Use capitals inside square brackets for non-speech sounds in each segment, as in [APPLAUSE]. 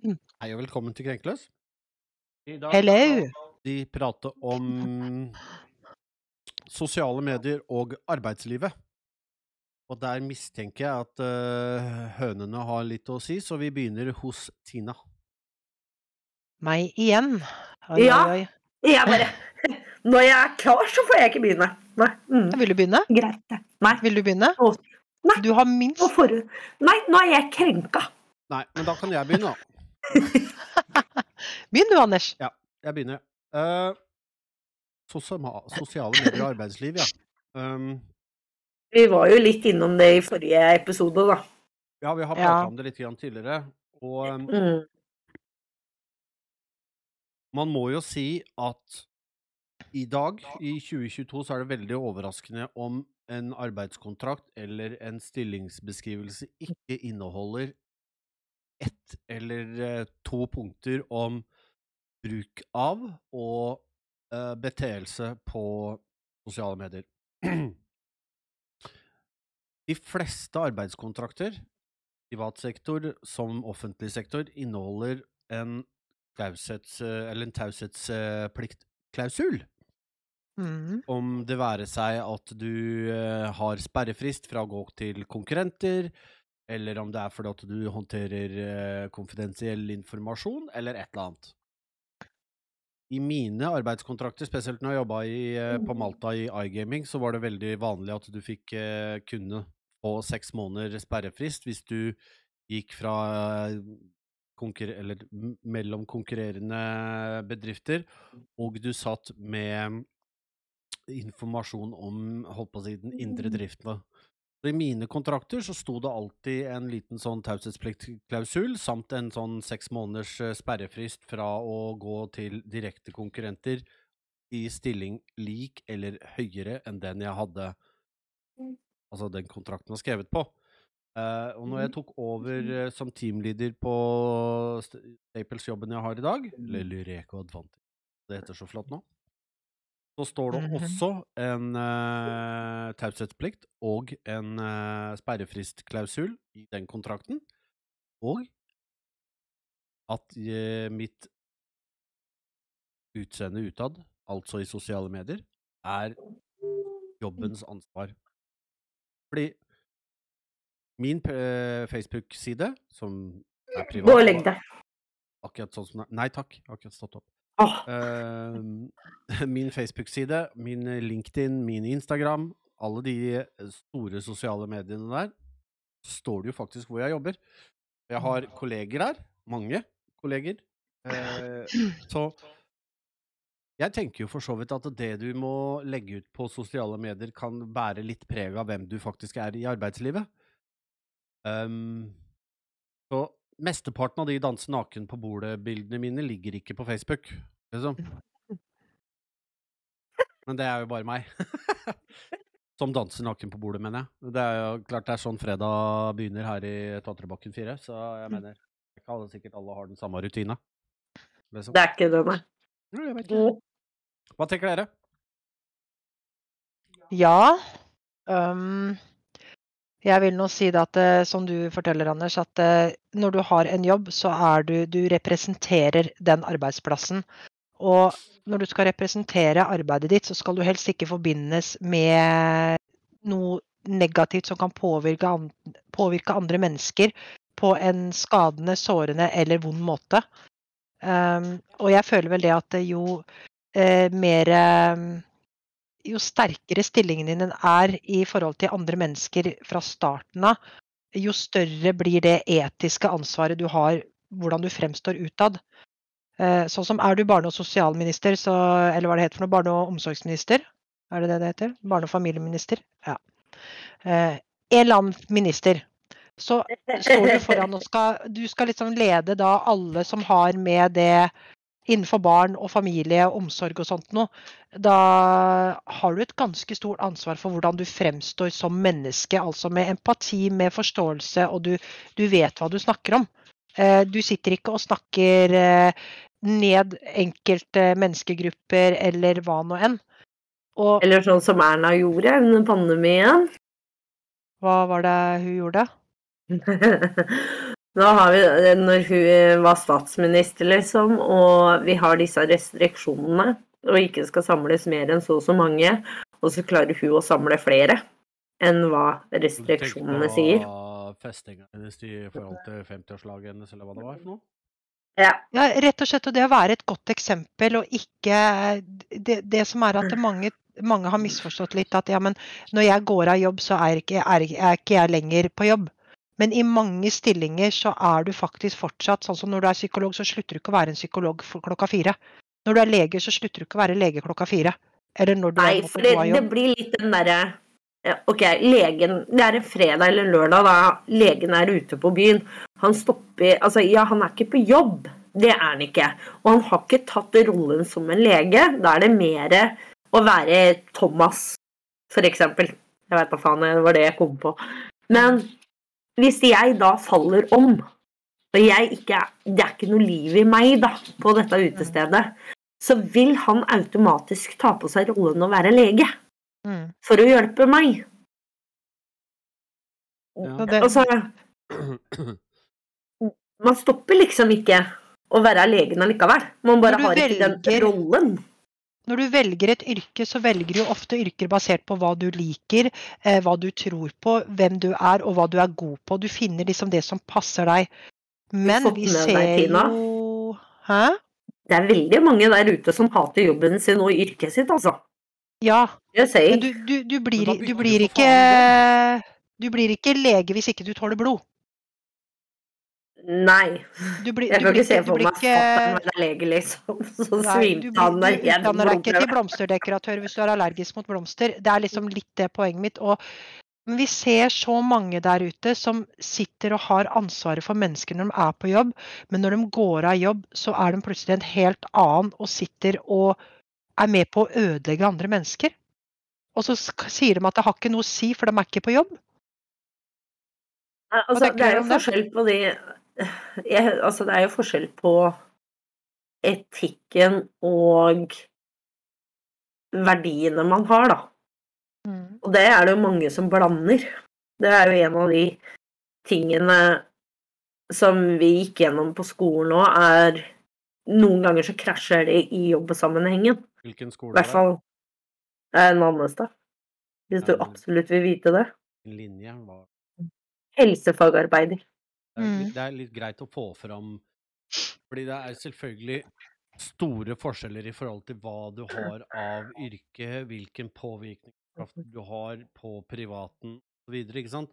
Hei og velkommen til Krenkeløs. I dag Hello. skal de prate om sosiale medier og arbeidslivet. Og der mistenker jeg at uh, hønene har litt å si, så vi begynner hos Tina. Meg igjen. Oi, Ja. oi, oi. Jeg bare [LAUGHS] Når jeg er klar, så får jeg ikke begynne. Nei. Mm. Vil du begynne? Greit. Nei. Vil du begynne? Nei. Du har minst Nei, nå er jeg krenka. Nei, men da kan jeg begynne, da. [LAUGHS] Begynn du, Anders. Ja, Jeg begynner. Uh, sosiale, medier og arbeidsliv, ja. Um, Vi var jo litt innom det i forrige episode, da. ja, vi har Ja. om det litt grann tidligere. Og um, Mm. man må jo si at i dag, i 2022, så er det veldig overraskende om en arbeidskontrakt eller en stillingsbeskrivelse ikke inneholder ett eller eh, to punkter om bruk av og uh, beteelse på sosiale medier. De fleste arbeidskontrakter, privat sektor som offentlig sektor, inneholder en taushets- en taushetspliktklausul. Mm. Om det være seg at du eh, har sperrefrist fra å gå til konkurrenter, eller om det er fordi at du håndterer eh, konfidensiell informasjon, eller et eller annet. I mine arbeidskontrakter, spesielt når jeg jobba eh, på Malta i iGaming, så var det veldig vanlig at du fikk eh, kunne få seks måneder sperrefrist hvis du gikk fra eller mellom konkurrerende bedrifter, og du satt med informasjon om holdt på å si, den indre driften. I mine kontrakter så sto det alltid en liten sånn taushetspliktklausul, samt en sånn seks måneders eh, sperrefrist fra å gå til direkte konkurrenter i stilling lik eller høyere enn den jeg hadde Altså den kontrakten var skrevet på. Uh, og når jeg tok over uh, som teamleader på Staples-jobben jeg har i dag, eller Advantage, det heter så flott nå, så står det Mhm. også en uh, taushetsplikt og en uh, sperrefristklausul i den kontrakten, og at uh, mitt utseende utad, altså i sosiale medier, er jobbens ansvar. Fordi min uh, Facebook-side, som er privat Gå og legg deg. Akkurat sånn som. Nei takk, akkurat stått opp. Eh, min Facebook-side, min LinkedIn, min Instagram, alle de eh, store sosiale mediene der, står det jo faktisk hvor jeg jobber. Jeg har kolleger der, mange kolleger. Eh, så jeg tenker jo for så vidt at det du må legge ut på sosiale medier, kan bære litt preg av hvem du faktisk er i arbeidslivet. Um, så mesteparten av de danse naken på bordet-bildene mine ligger ikke på Facebook, liksom. Men det er jo bare meg. [LAUGHS] Som danser naken på bordet, mener jeg. Det er jo klart det er sånn fredag begynner her i Tatrebakken 4, så jeg mener ikke alle, sikkert alle har den samme rutina. Liksom. det er ikke det, nei. Ikke. Hva tenker dere? Ja. øhm, jeg vil nå si det at, eh, som du forteller, Anders, at eh, når du har en jobb, så er du Du representerer den arbeidsplassen. Og når du skal representere arbeidet ditt, så skal du helst ikke forbindes med noe negativt som kan påvirke, påvirke andre mennesker på en skadende, sårende eller vond måte. Um, og jeg føler vel det at jo eh, mer eh, Jo sterkere stillingen din er i forhold til andre mennesker fra starten av, jo større blir det etiske ansvaret du har, hvordan du fremstår utad. Eh, sånn som er du barne- og sosialminister, så, eller hva det heter for noe, barne- og omsorgsminister? Er det det det heter? Barne- og familieminister? Ja. Eh, en eller annen minister. Så står du foran og skal Du skal liksom lede da alle som har med det innenfor barn og familie og omsorg og sånt noe. Da har du et ganske stort ansvar for hvordan du fremstår som menneske. Altså med empati, med forståelse, og du, du vet hva du snakker om. Eh, Du sitter ikke og snakker eh, ned enkelte menneskegrupper eller hva nå enn. Og Eller sånn som Erna gjorde under pandemien. hva var det hun gjorde? [LAUGHS] Nå har vi, når hun var statsminister, liksom, og vi har disse restriksjonene, og ikke skal samles mer enn så og så mange, og så klarer hun å samle flere enn hva restriksjonene sier. Festinga hennes i forhold til 50-årslaget hennes, eller hva det var for noe? Ja. Ja, rett og slett. Og det å være et godt eksempel, og ikke Det, det som er at mange, mange har misforstått litt at ja, men når jeg går av jobb, så er ikke, er, er ikke jeg lenger på jobb. Men i mange stillinger så er du faktisk fortsatt sånn som når du er psykolog, så slutter du ikke å være en psykolog klokka fire. Når du er lege, så slutter du ikke å være lege klokka fire. Eller når du Nei, er for det, det blir litt den derre OK, legen Det er en fredag eller en lørdag, da. Legen er ute på byen. Han stopper Altså, ja, han er ikke på jobb. Det er han ikke. Og han har ikke tatt rollen som en lege. Da er det mer å være Thomas, for eksempel. Jeg veit da faen, det var det jeg kom på. Men hvis jeg da faller om, og jeg ikke Det er ikke noe liv i meg, da, på dette utestedet, så vil han automatisk ta på seg rollen å være lege Mm. for å hjelpe meg. Ja. Så Altså, man stopper liksom ikke å være legen allikevel. Man bare har ikke den rollen. Når du velger et yrke, så velger du ofte yrker basert på hva du liker, eh, hva du tror på, hvem du er og hva du er god på. Du finner liksom det som passer deg. Men vi ser jo Hæ? Det er veldig mange der ute som hater jobben sin og yrket sitt, altså. Ja, men du, du, du, blir, du, blir ikke Du blir ikke lege hvis ikke du tåler blod. Nei. Du blir, Jeg kan ikke se for meg fatter'n være lege, liksom. [LAUGHS] Så svimte han der du utdanner deg ikke til blomsterdekoratør hvis du er allergisk mot blomster. Det er liksom litt det poenget mitt. Og, men vi ser så mange der ute som sitter og har ansvaret for mennesker når de er på jobb, men når de går av jobb, så er de plutselig en helt annen og sitter og er med på å ødelegge andre mennesker. Og så sier de at det har ikke noe å si, for de er ikke på jobb. Altså, det er jo forskjell på de jeg, Altså, det er jo forskjell på etikken og verdiene man har, da. Og det er det jo mange som blander. Det er jo en av de tingene som vi gikk gjennom på skolen nå, er Noen ganger så krasjer det i jobbsammenhengen. Hvilken skole? I hvert fall eh, Nannestad. Hvis du absolutt vil vite det. Linje var Helsefagarbeider. Det er, Mm. litt, det er litt greit å få fram Fordi det er selvfølgelig store forskjeller i forhold til hva du har av yrke, hvilken påvirkningskraft du har på privaten osv., ikke sant?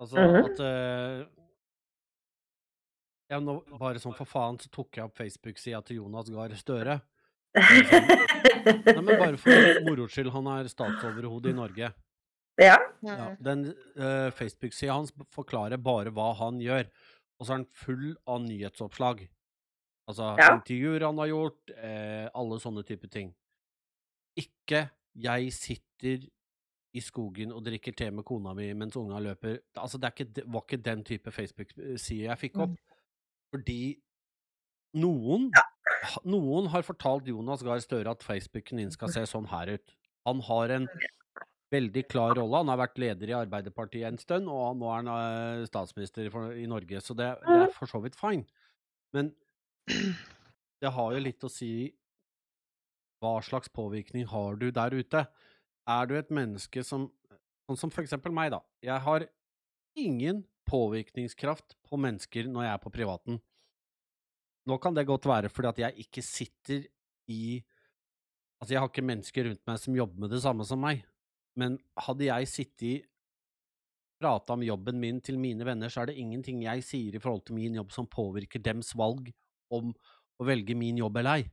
Altså Mhm. at uh, ja, nå, Bare sånn for faen så tok jeg opp Facebook-sida til Jonas Gahr Støre. [LAUGHS] Nei, men bare for moro skyld, han er statsoverhode i Norge. Ja. Den uh, Facebook-sida hans forklarer bare hva han gjør, og så er den full av nyhetsoppslag. Altså Ja. intervjuer han har gjort, eh, alle sånne type ting. Ikke 'jeg sitter i skogen og drikker te med kona mi mens unga løper'. Altså, det ikke, var ikke den type Facebook-side jeg fikk opp. Fordi noen, ja. noen har fortalt Jonas Gahr Støre at Facebooken din skal [LAUGHS] se sånn her ut. Han har en veldig klar rolle. Han har vært leder i Arbeiderpartiet en stund, og nå er han eh, statsminister i Norge, så det, det er for så vidt fine. Men [CLEARS THROAT] det har jo litt å si hva slags påvirkning har du der ute. Er du et menneske som Sånn som for eksempel meg, da. Jeg har ingen påvirkningskraft på mennesker når jeg er på privaten. Nå kan det godt være fordi at jeg ikke sitter i Altså, jeg har ikke mennesker rundt meg som jobber med det samme som meg. Men hadde jeg sittet prata om jobben min til mine venner, så er det ingenting jeg sier i forhold til min jobb som påvirker dems valg om å velge min jobb eller ei.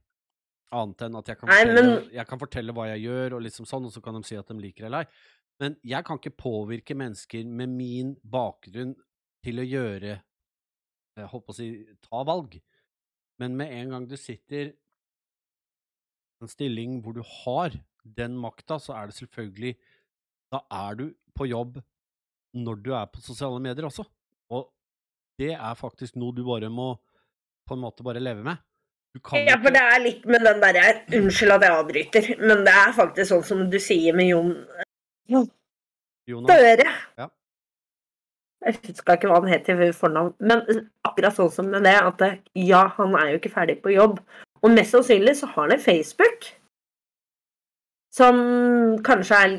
Annet enn at jeg kan, Nei, fortelle, men- jeg kan fortelle hva jeg gjør, og liksom sånn, og så kan de si at de liker eller ei. Men jeg kan ikke påvirke mennesker med min bakgrunn til å gjøre jeg holdt på å si ta valg. Men med en gang du sitter i en stilling hvor du har den makta, så er det selvfølgelig Da er du på jobb når du er på sosiale medier også. Og det er faktisk noe du bare må på en måte bare leve med. Du kan Ja, for det er litt med den derre Unnskyld at jeg avbryter, men det er faktisk sånn som du sier med Jon Jonas, Støre. Ja. Jeg husker ikke hva han het i fornavn. Men akkurat sånn som med det, at ja, han er jo ikke ferdig på jobb. Og mest sannsynlig så har han en Facebook. Som kanskje er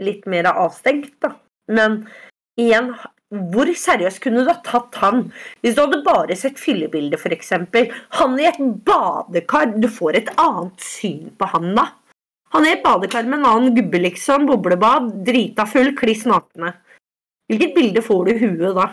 litt mer avstengt, da. Men igjen, hvor seriøst kunne du ha tatt han? Hvis du hadde bare sett fyllebilder, f.eks. Han i et badekar. Du får et annet syn på han da. Han i et badekar med en annen gubbe, liksom. Boblebad. Drita full, kliss nakne. Hvilket bilde får du i huet da?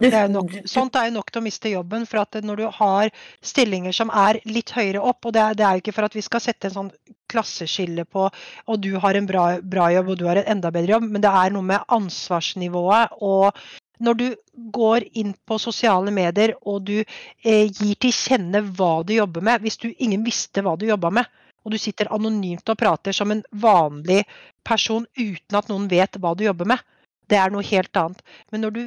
Du, er nok, sånt er jo nok til å miste jobben. For at når du har stillinger som er litt høyere opp, og det er, det er jo ikke for at vi skal sette en sånn klasseskille på og du har en bra, bra jobb og du har en enda bedre jobb, men det er noe med ansvarsnivået og når du går inn på sosiale medier og du eh, gir til kjenne hva du jobber med Hvis du, ingen visste hva du jobba med, og du sitter anonymt og prater som en vanlig person uten at noen vet hva du jobber med, det er noe helt annet. Men når, du,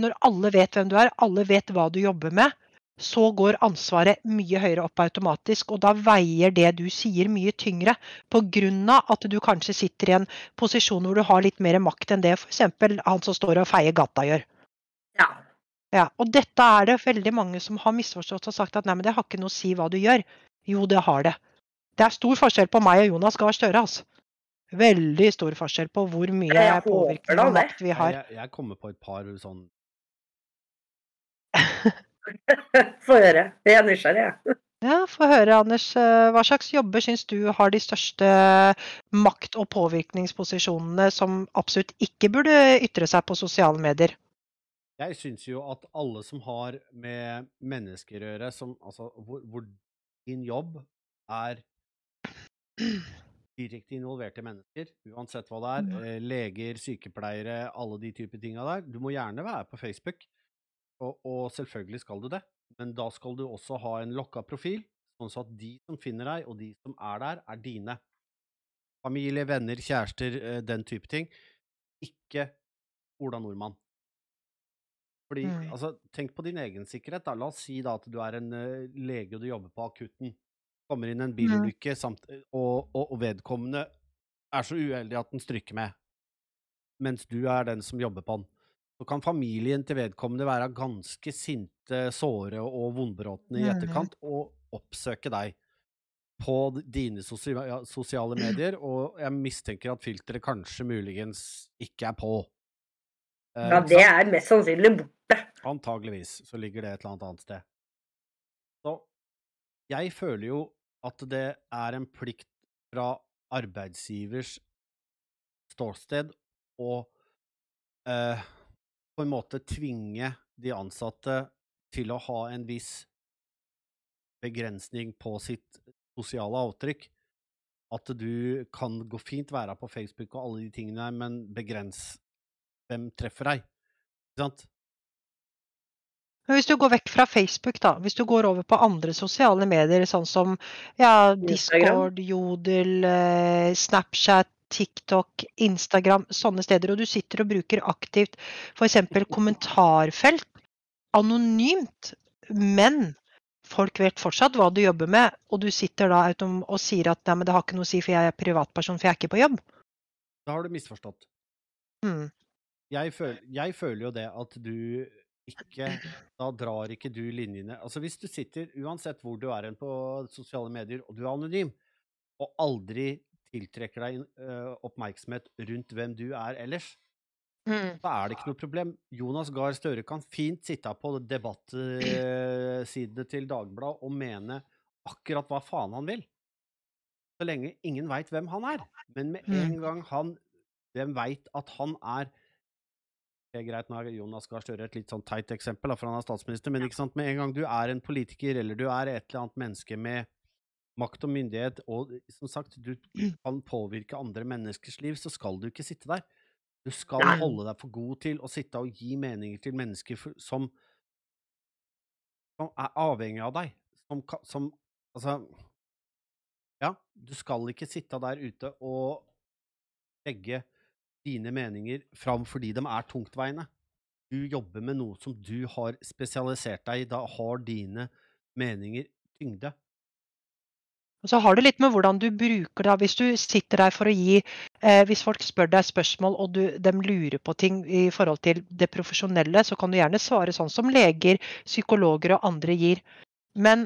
når alle vet hvem du er, alle vet hva du jobber med, så går ansvaret mye høyere opp automatisk, og da veier det du sier mye tyngre. Pga. at du kanskje sitter i en posisjon hvor du har litt mer makt enn det f.eks. han som står og feier gata gjør. Ja. ja. Og dette er det veldig mange som har misforstått og sagt at nei, men det har ikke noe å si hva du gjør. Jo, det har det. Det er stor forskjell på meg og Jonas Gahr Støre. altså. Veldig stor forskjell på hvor mye Jeg påvirkning da og makt vi har. Jeg, jeg kommer på et par sånn [LAUGHS] [LAUGHS] Få høre. Jeg er nysgjerrig, jeg. [LAUGHS] Ja, Få høre, Anders. eh, Hva slags jobber syns du har de største makt- og påvirkningsposisjonene som absolutt ikke burde ytre seg på sosiale medier? Jeg syns jo at alle som har med mennesker å gjøre, som, altså, hvor, hvor din jobb er direkte involverte mennesker, uansett hva det er, Mm. eh, leger, sykepleiere, alle de typer tinga der, du må gjerne være på Facebook, og, og selvfølgelig skal du det, men da skal du også ha en lokka profil, sånn at de som finner deg, og de som er der, er dine. Familie, venner, kjærester, eh, den type ting. Ikke Ola Nordmann. Fordi, Mm. altså, tenk på din egen sikkerhet. da. La oss si da at du er en uh, lege og du jobber på akutten. Kommer inn en bilulykke, samt, og, og, og vedkommende er så uheldig at den stryker med, mens du er den som jobber på den. Så kan familien til vedkommende være ganske sinte, såre og vondbråtne i etterkant, og oppsøke deg på dine sosiale medier, og jeg mistenker at filteret kanskje muligens ikke er på. Eh, Ja, det er mest sannsynlig borte. Antageligvis så ligger det et eller annet annet sted. Så jeg føler jo at det er en plikt fra arbeidsgivers ståsted å eh, på en måte tvinge de ansatte til å ha en viss begrensning på sitt sosiale avtrykk. At du kan gå fint være på Facebook og alle de tingene der, men begrens hvem treffer deg. Ikke sant? Men hvis du går vekk fra Facebook, da, hvis du går over på andre sosiale medier, sånn som ja, Discord, Jodel, eh, Snapchat, TikTok, Instagram, sånne steder, og du sitter og bruker aktivt f.eks. kommentarfelt anonymt, men folk vet fortsatt hva du jobber med, og du sitter da og sier at nei, men det har ikke noe å si, for jeg er privatperson, for jeg er ikke på jobb. Da har du misforstått. Mm. Jeg, føl, jeg føler jo det at du ikke Da drar ikke du linjene Altså hvis du sitter, uansett hvor du er hen på sosiale medier, og du er anonym, og aldri tiltrekker deg uh, oppmerksomhet rundt hvem du er ellers, Mm. da er det ikke noe problem. Jonas Gahr Støre kan fint sitte på debattsidene til Dagbladet og mene akkurat hva faen han vil. Så lenge ingen veit hvem han er. Men med en Mm. gang han hvem veit at han er det er greit, nå er Jonas Gahr Støre et litt sånn teit eksempel, for han er statsminister, men ikke sant, med en gang du er en politiker, eller du er et eller annet menneske med makt og myndighet, og som sagt, du [CLEARS THROAT] kan påvirke andre menneskers liv, så skal du ikke sitte der. Du skal Nei. holde deg for god til å sitte og gi meninger til mennesker for, som, som er avhengig av deg, som, som Altså Ja, du skal ikke sitte der ute og legge dine meninger fram fordi de er tungtveiende. Du jobber med noe som du har spesialisert deg i. Da har dine meninger tyngde. Og så har det litt med hvordan du bruker det. Hvis du sitter der for å gi eh, Hvis folk spør deg spørsmål og du, de lurer på ting i forhold til det profesjonelle, så kan du gjerne svare sånn som leger, psykologer og andre gir. Men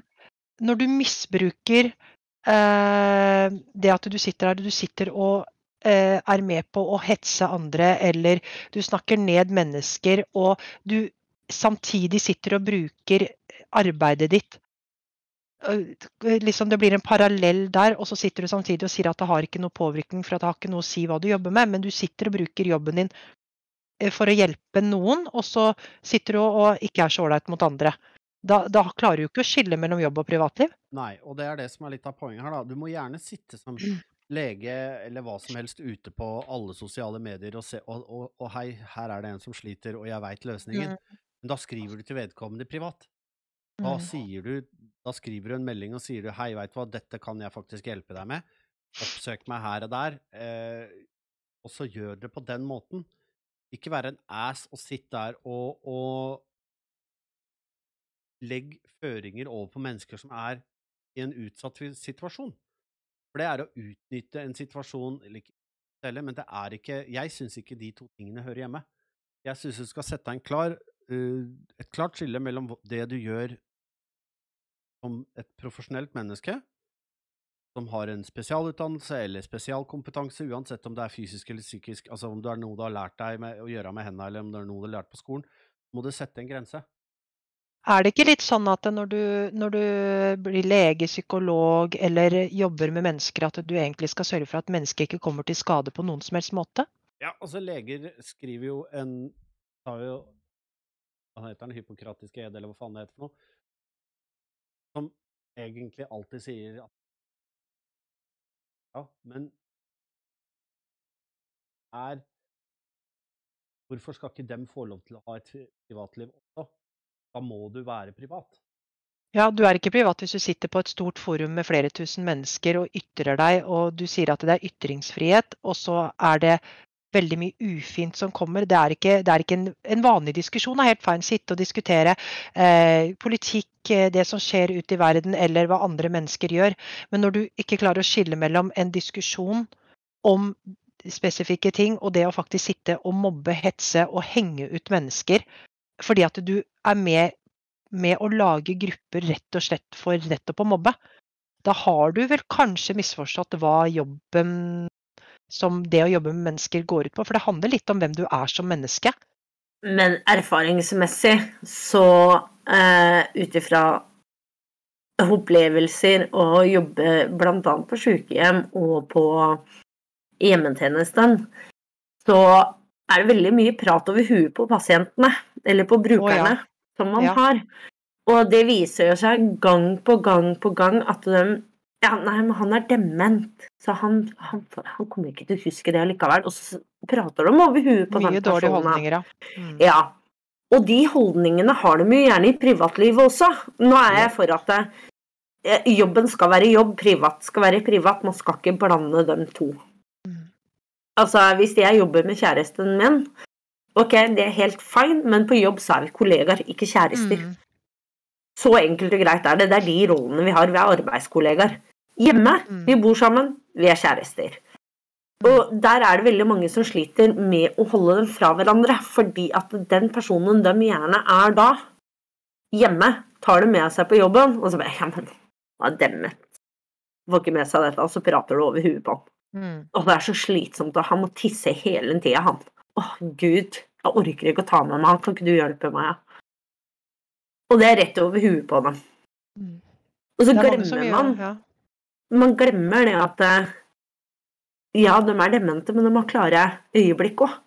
når du misbruker eh, det at du sitter der, du sitter og eh, er med på å hetse andre, eller du snakker ned mennesker, og du samtidig sitter og bruker arbeidet ditt liksom Det blir en parallell der, og så sitter du samtidig og sier at det har ikke noe påvirkning, for at det har ikke noe å si hva du jobber med, men du sitter og bruker jobben din eh, for å hjelpe noen, og så sitter du og ikke er så ålreit mot andre. Da, da, klarer du ikke å skille mellom jobb og privatliv. Nei, og det er det som er litt av poenget her, da. Du må gjerne sitte som lege eller hva som helst ute på alle sosiale medier og se og, og, og hei, her er det en som sliter, og jeg veit løsningen. Mm. Men da skriver du til vedkommende privat. Da, mm. sier du, da skriver du en melding og sier du, 'Hei, veit du hva, dette kan jeg faktisk hjelpe deg med. Oppsøk meg her og der.' Eh, og så gjør det på den måten. Ikke være en ass og sitte der og, og legg føringer over på mennesker som er i en utsatt situasjon. For det er å utnytte en situasjon men det er ikke Jeg syns ikke de to tingene hører hjemme. Jeg syns du skal sette en klar uh, et klart skille mellom det du gjør som et profesjonelt menneske, som har en spesialutdannelse eller spesialkompetanse, uansett om det er fysisk eller psykisk, altså om det er noe du har lært deg med, å gjøre med hendene, eller om det er noe du har lært på skolen, må du sette en grense. Er det ikke litt sånn at når du, når du, blir lege, psykolog eller jobber med mennesker, at du egentlig skal sørge for at mennesket ikke kommer til skade på noen som helst måte? Ja, altså leger skriver jo en Tar jo hva heter den, hypokratiske ed, eller hva faen det heter for noe, som egentlig alltid sier at Ja, men er Hvorfor skal ikke dem få lov til å ha et privatliv også? Da må du være privat. Ja, du er ikke privat hvis du sitter på et stort forum med flere tusen mennesker og ytrer deg, og du sier at det er ytringsfrihet, og så er det veldig mye ufint som kommer. Det er ikke, det er ikke en, en, vanlig diskusjon. Det er helt fint sitte og diskutere eh, politikk, eh, det som skjer ute i verden, eller hva andre mennesker gjør. Men når du ikke klarer å skille mellom en diskusjon om spesifikke ting, og det å faktisk sitte og mobbe, hetse og henge ut mennesker fordi at du er med, med å lage grupper rett og slett for nettopp å mobbe, da har du vel kanskje misforstått hva jobben som det å jobbe med mennesker går ut på. For det handler litt om hvem du er som menneske. Men erfaringsmessig så eh, ut ifra opplevelser å jobbe bl.a. på sykehjem og på hjemmetjenesten, så er det veldig mye prat over huet på pasientene, eller på brukerne, oh, ja. som man ja. har. Og det viser jo seg gang på gang på gang at de ja, nei, men han er dement, så han, han, han kommer ikke til å huske det likevel. Og så prater de over huet på Mye den personen. Mye dårlige holdninger, ja. Mm. ja. Og de holdningene har de jo gjerne i privatlivet også. Nå er jeg for at eh, jobben skal være jobb, privat skal være privat. Man skal ikke blande dem to. Mm. Altså, hvis jeg jobber med kjæresten min, ok, det er helt fine, men på jobb så er vi kollegaer, ikke kjærester. Mm. Så enkelt og greit er det. Det er de rollene vi har. Vi er arbeidskollegaer. Hjemme. Mm. Vi bor sammen. Vi er kjærester. Og der er det veldig mange som sliter med å holde dem fra hverandre, fordi at den personen de gjerne er da, hjemme, tar det med seg på jobben, og så bare Ja, men hva er demmet? Får ikke med seg dette, og så prater du over huet på han. Mm. Og det er så slitsomt, og han må tisse hele tida, han. Å, gud, jeg orker ikke å ta med meg han, kan ikke du hjelpe meg? Ja? Og det er rett over huet på dem. Mm. Og så glemmer man ja man glemmer det at eh, ja, de er demente, men de har klare øyeblikk òg.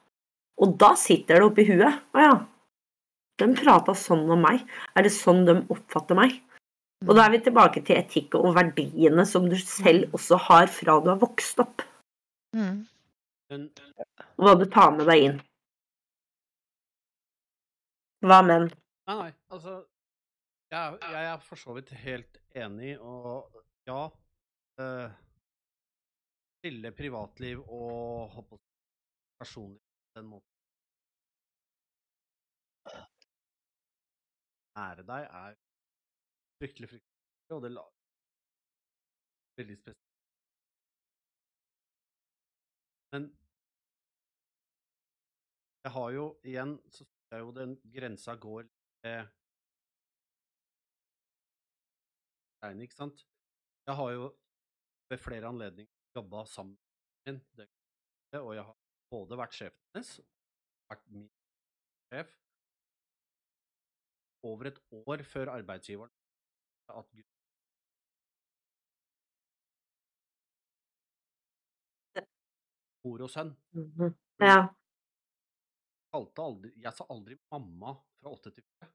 Og da sitter det oppi huet. Å ja, de prata sånn om meg. Er det sånn de oppfatter meg? Og da er vi tilbake til etikk og verdiene som du selv også har fra du har vokst opp. Mm. Hva du tar med deg inn. Hva men? Nei, nei, altså jeg, jeg er for så vidt helt enig, og ja, uh, stille privatliv og håper, personlig på den måten. Ære deg er fryktelig, fryktelig og det veldig spesielt. Men jeg har jo igjen så ser jeg jo den grensa går til ikke sant? Jeg har jo ved flere anledninger jobba sammen med henne. og jeg har både vært sjefen hennes, vært min sjef, over et år før arbeidsgiveren at mor og sønn. Mhm. Ja. Kalte aldri, jeg sa aldri mamma fra åtte til fire.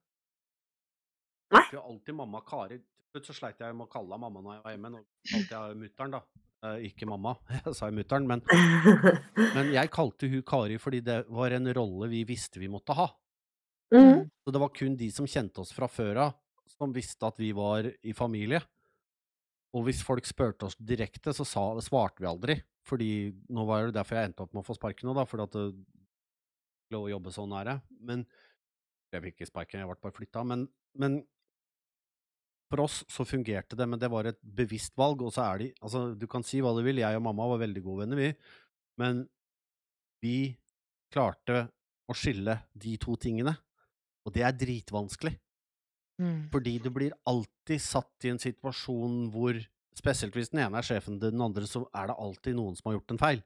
Jeg alltid mamma Kari. Så sleit jeg med å kalle henne mamma når jeg var hjemme. Nå kalte jeg mutter'n, da. Eh, ikke mamma, [LAUGHS] jeg sa mutter'n. Men, [LAUGHS] men jeg kalte hun Kari fordi det var en rolle vi visste vi måtte ha. Mm. Så det var kun de som kjente oss fra før av, som visste at vi var i familie. Og hvis folk spurte oss direkte, så sa, svarte vi aldri. Fordi nå var det derfor jeg endte opp med å få sparken nå, da, fordi at det lå å jobbe så nære. Men jeg fikk ikke sparken, jeg ble bare flytta. Men, men for oss så fungerte det, men det var et bevisst valg. Og så er de Altså, du kan si hva du vil, jeg og mamma var veldig gode venner, vi. Men vi klarte å skille de to tingene. Og det er dritvanskelig. Mm. Fordi du blir alltid satt i en situasjon hvor Spesielt hvis den ene er sjefen til den andre, så er det alltid noen som har gjort en feil.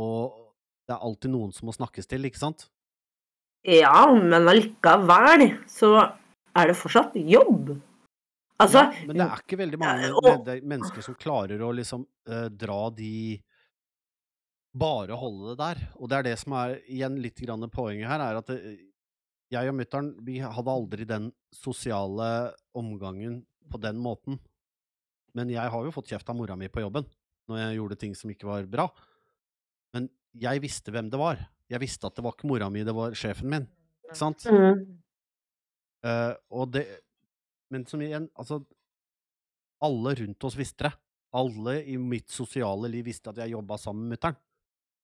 Og det er alltid noen som må snakkes til, ikke sant? Ja, men allikevel så er det fortsatt jobb. Altså Ja, men det er ikke veldig mange Ja, og- er mennesker som klarer å liksom uh, dra de Bare holde det der. Og det er det som er igjen litt grann poenget her, er at det, jeg og mutter'n vi hadde aldri den sosiale omgangen på den måten. Men jeg har jo fått kjeft av mora mi på jobben når jeg gjorde ting som ikke var bra. Men jeg visste hvem det var. Jeg visste at det var ikke mora mi, det var sjefen min. Ikke sant? mm, Uh, og det Men som igjen, altså Alle rundt oss visste det. Alle i mitt sosiale liv visste at jeg jobba sammen med mutter'n.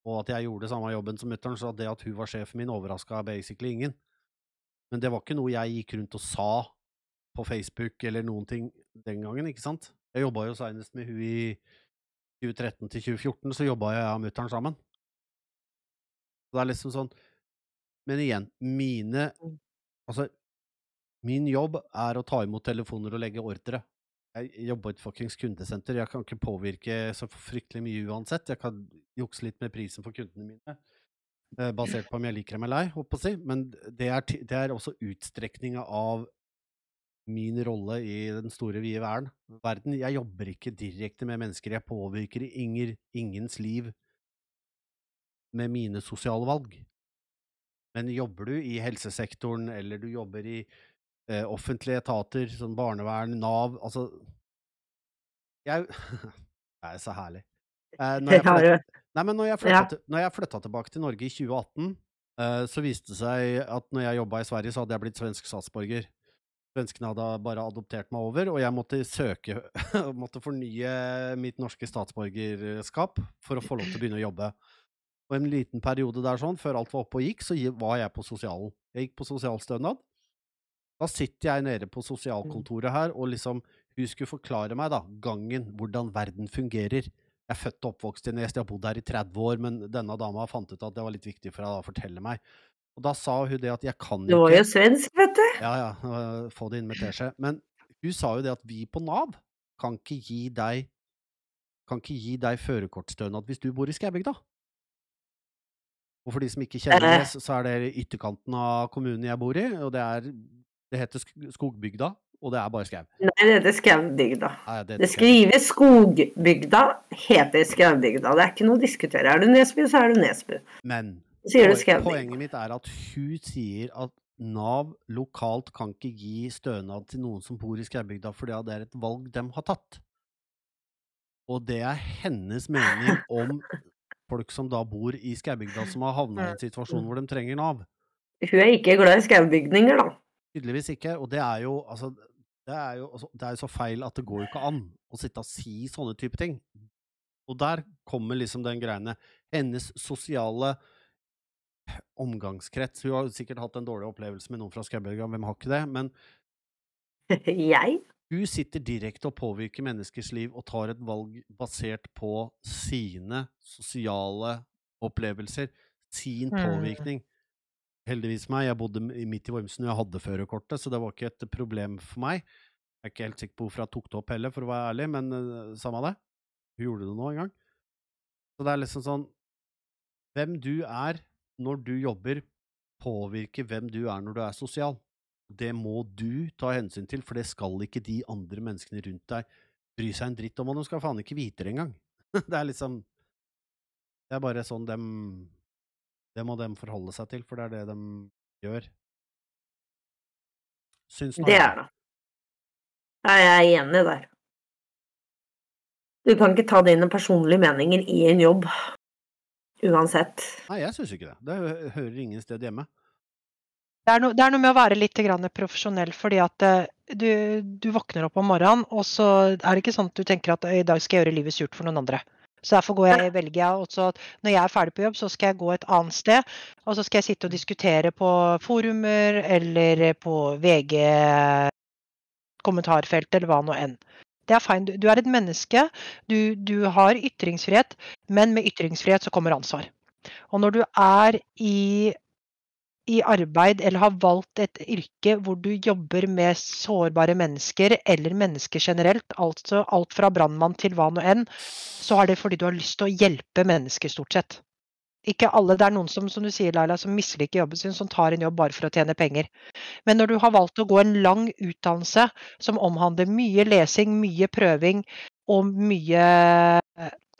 Og at jeg gjorde samme jobben som mutter'n, så det at hun var sjefen min, overraska basically ingen. Men det var ikke noe jeg gikk rundt og sa på Facebook eller noen ting den gangen, ikke sant? Jeg jobba jo seinest med hun i 2013 til 2014, så jobba jeg og mutter'n sammen. Så det er liksom sånn Men igjen, mine Mm. Altså, min jobb er å ta imot telefoner og legge ordre. Jeg jobber i et fuckings kundesenter. Jeg kan ikke påvirke så fryktelig mye uansett. Jeg kan jukse litt med prisen for kundene mine, eh, basert på om jeg liker dem eller ei, holdt på å si. Men det er, det er også utstrekninga av min rolle i den store, vide verden. Jeg jobber ikke direkte med mennesker. Jeg påvirker inger, ingens liv med mine sosiale valg. Men jobber du i helsesektoren, eller du jobber i eh, offentlige etater, som barnevern, Nav Altså Jeg [LAUGHS] Det er så herlig. Eh, når, [LAUGHS] jeg nei, når, flytta, til, når jeg flytta tilbake til Norge i 2018, eh, så viste det seg at når jeg jobba i Sverige, så hadde jeg blitt svensk statsborger. Svenskene hadde bare adoptert meg over, og jeg måtte søke [LAUGHS] måtte fornye mitt norske statsborgerskap for å få lov til å begynne å jobbe. Og en liten periode der sånn, før alt var oppe og gikk, så var jeg på sosialen. Jeg gikk på sosialstønad. Da sitter jeg nede på sosialkontoret her, og liksom Hun skulle forklare meg, da, gangen, hvordan verden fungerer. Jeg er født og oppvokst i Nes, jeg har bodd her i 30 år, men denne dama fant ut at det var litt viktig for henne å fortelle meg. Og da sa hun det at jeg kan ikke Du var jo svensk, vet du. ja, ja, øh, få det inn med teskje. Men hun sa jo det at vi på Nav kan ikke gi deg kan ikke gi deg førerkortstønad hvis du bor i Skaubygda. Og for de som ikke kjenner Eh. det, så- så er det ytterkanten av kommunen jeg bor i, og det er Det heter Skogbygda, og det er bare skau. Nei, det heter Skaubygda. Nei, det Det skrives Skogbygda, heter Skaubygda. Det er ikke noe å diskutere. Er du Nesbu, så er du Nesbu. Men poenget mitt er at hun sier at Nav lokalt kan ikke gi stønad til noen som bor i Skaubygda, fordi det er et valg de har tatt. Og det er hennes mening [LAUGHS] om folk som da bor i Skaubygda, som har havnet i en situasjon hvor de trenger Nav. Hun er ikke glad i skaubygninger, da. Tydeligvis ikke. Og det er jo altså det er jo, altså, det er jo så feil at det går jo ikke an å sitte og si sånne type ting. Og der kommer liksom den greiene. Hennes sosiale omgangskrets Hun har sikkert hatt en dårlig opplevelse med noen fra Skaubygda, hvem har ikke det? Men [LAUGHS] Jeg? Hun sitter direkte og påvirker menneskers liv og tar et valg basert på sine sosiale opplevelser, sin Mm. Heldigvis meg, jeg bodde midt i Vormsen og jeg hadde førerkortet, så det var ikke et problem for meg. Jeg er ikke helt sikker på hvorfor jeg tok det opp heller, for å være ærlig, men uh, samme det. Hun gjorde det nå en gang. Så det er liksom sånn Hvem du er når du jobber, påvirker hvem du er når du er sosial. Det må du ta hensyn til, for det skal ikke de andre menneskene rundt deg bry seg en dritt om, og de skal faen ikke vite det engang. [LAUGHS] Det er liksom Det er bare sånn dem Det må de forholde seg til, for det er det de gjør. Syns Det er det. Jeg er enig der. Du kan ikke ta dine personlige meninger i en jobb. Uansett. Nei, jeg syns ikke det. Det hører ingen sted hjemme. Det er, noe, det er noe med å være litt grann profesjonell, fordi at eh, du, du våkner opp om morgenen, og så er det ikke sånn at du tenker at i dag skal jeg gjøre livet surt for noen andre. Så derfor går jeg, velger jeg også at når jeg er ferdig på jobb, så skal jeg gå et annet sted. Og så skal jeg sitte og diskutere på forumer eller på VG kommentarfelt eller hva nå enn. Det er fine. Du, du er et menneske. Du, du har ytringsfrihet, men med ytringsfrihet så kommer ansvar. Og når du er i i arbeid eller har valgt et yrke hvor du jobber med sårbare mennesker eller mennesker generelt, altså alt fra brannmann til hva nå enn, så er det fordi du har lyst til å hjelpe mennesker, stort sett. Ikke alle. Det er noen som, som du sier, Laila, som misliker jobben sin, som tar en jobb bare for å tjene penger. Men når du har valgt å gå en lang utdannelse som omhandler mye lesing, mye prøving og mye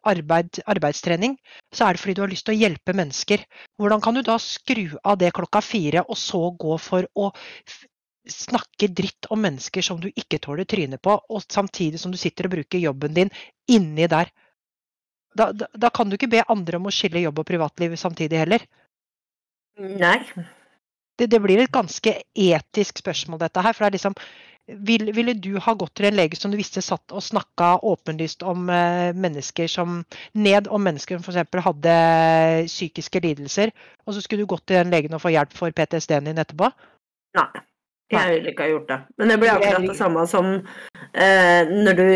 arbeid, arbeidstrening, så er det fordi du har lyst til å hjelpe mennesker. Hvordan kan du da skru av det klokka fire, og så gå for å snakke dritt om mennesker som du ikke tåler trynet på, og samtidig som du sitter og bruker jobben din inni der? Da, da, da kan du ikke be andre om å skille jobb og privatliv samtidig heller. Nei. Det, det blir et ganske etisk spørsmål, dette her. For det er liksom vil, Ville du ha gått til en lege som du visste satt og snakka åpenlyst om eh, mennesker som Ned om mennesker som f.eks. hadde psykiske lidelser, og så skulle du gått til den legen og få hjelp for PTSD-en din etterpå? Nei. Jeg ville ikke ha gjort det. Men det blir akkurat det samme som eh, når du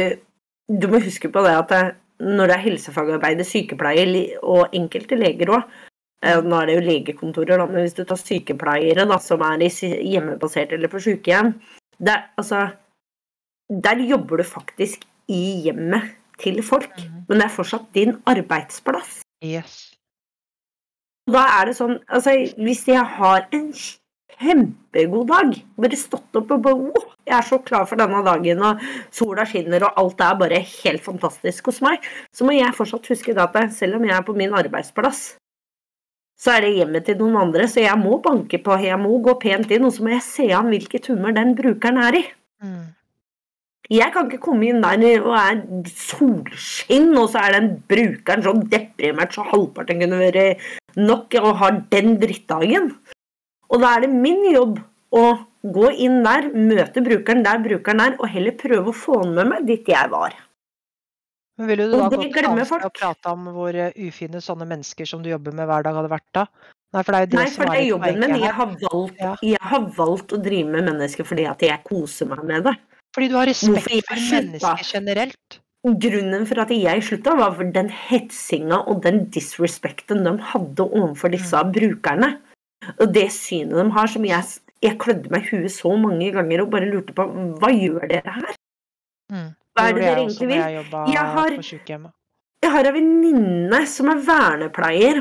Du må huske på det at det, når det er helsefagarbeider, sykepleier og enkelte leger òg Nå er det jo legekontorer, da, men hvis du tar sykepleiere da, som er i hjemmebasert eller på sykehjem der, altså, der jobber du faktisk i hjemmet til folk, men det er fortsatt din arbeidsplass. Yes. Da er det sånn altså, Hvis jeg har en kjempegod dag, bare stått opp og bare wow, Jeg er så klar for denne dagen, og sola skinner, og alt er bare helt fantastisk hos meg, så må jeg fortsatt huske det at selv om jeg er på min arbeidsplass, så er det hjemmet til noen andre, så jeg må banke på, jeg må gå pent inn, og så må jeg se an hvilket humør den brukeren er i. Mm. Jeg kan ikke komme inn der og er solskinn, og så er den brukeren så deprimert så halvparten kunne være nok, og har den drittdagen. Og da er det min jobb å gå inn der, møte brukeren der brukeren er, og heller prøve å få han med meg dit jeg var. Men ville du da gått annet og prata om hvor eh, ufine sånne mennesker som du jobber med hver dag, hadde vært da? Nei, for det er jo det Nei, for det er jobben min. Jeg har, valgt, Ja. jeg har valgt å drive med mennesker fordi at jeg koser meg med det. Fordi du har respekt for mennesker generelt. Grunnen for at jeg slutta, var for den hetsinga og den disrespekten de hadde overfor disse brukerne. Og det synet de har, som jeg, jeg klødde meg i huet så mange ganger og bare lurte på hva gjør dere her? Mm. Hva er det dere egentlig vil? Jeg Jeg har- på sykehjemmet. Jeg har en venninne som er vernepleier,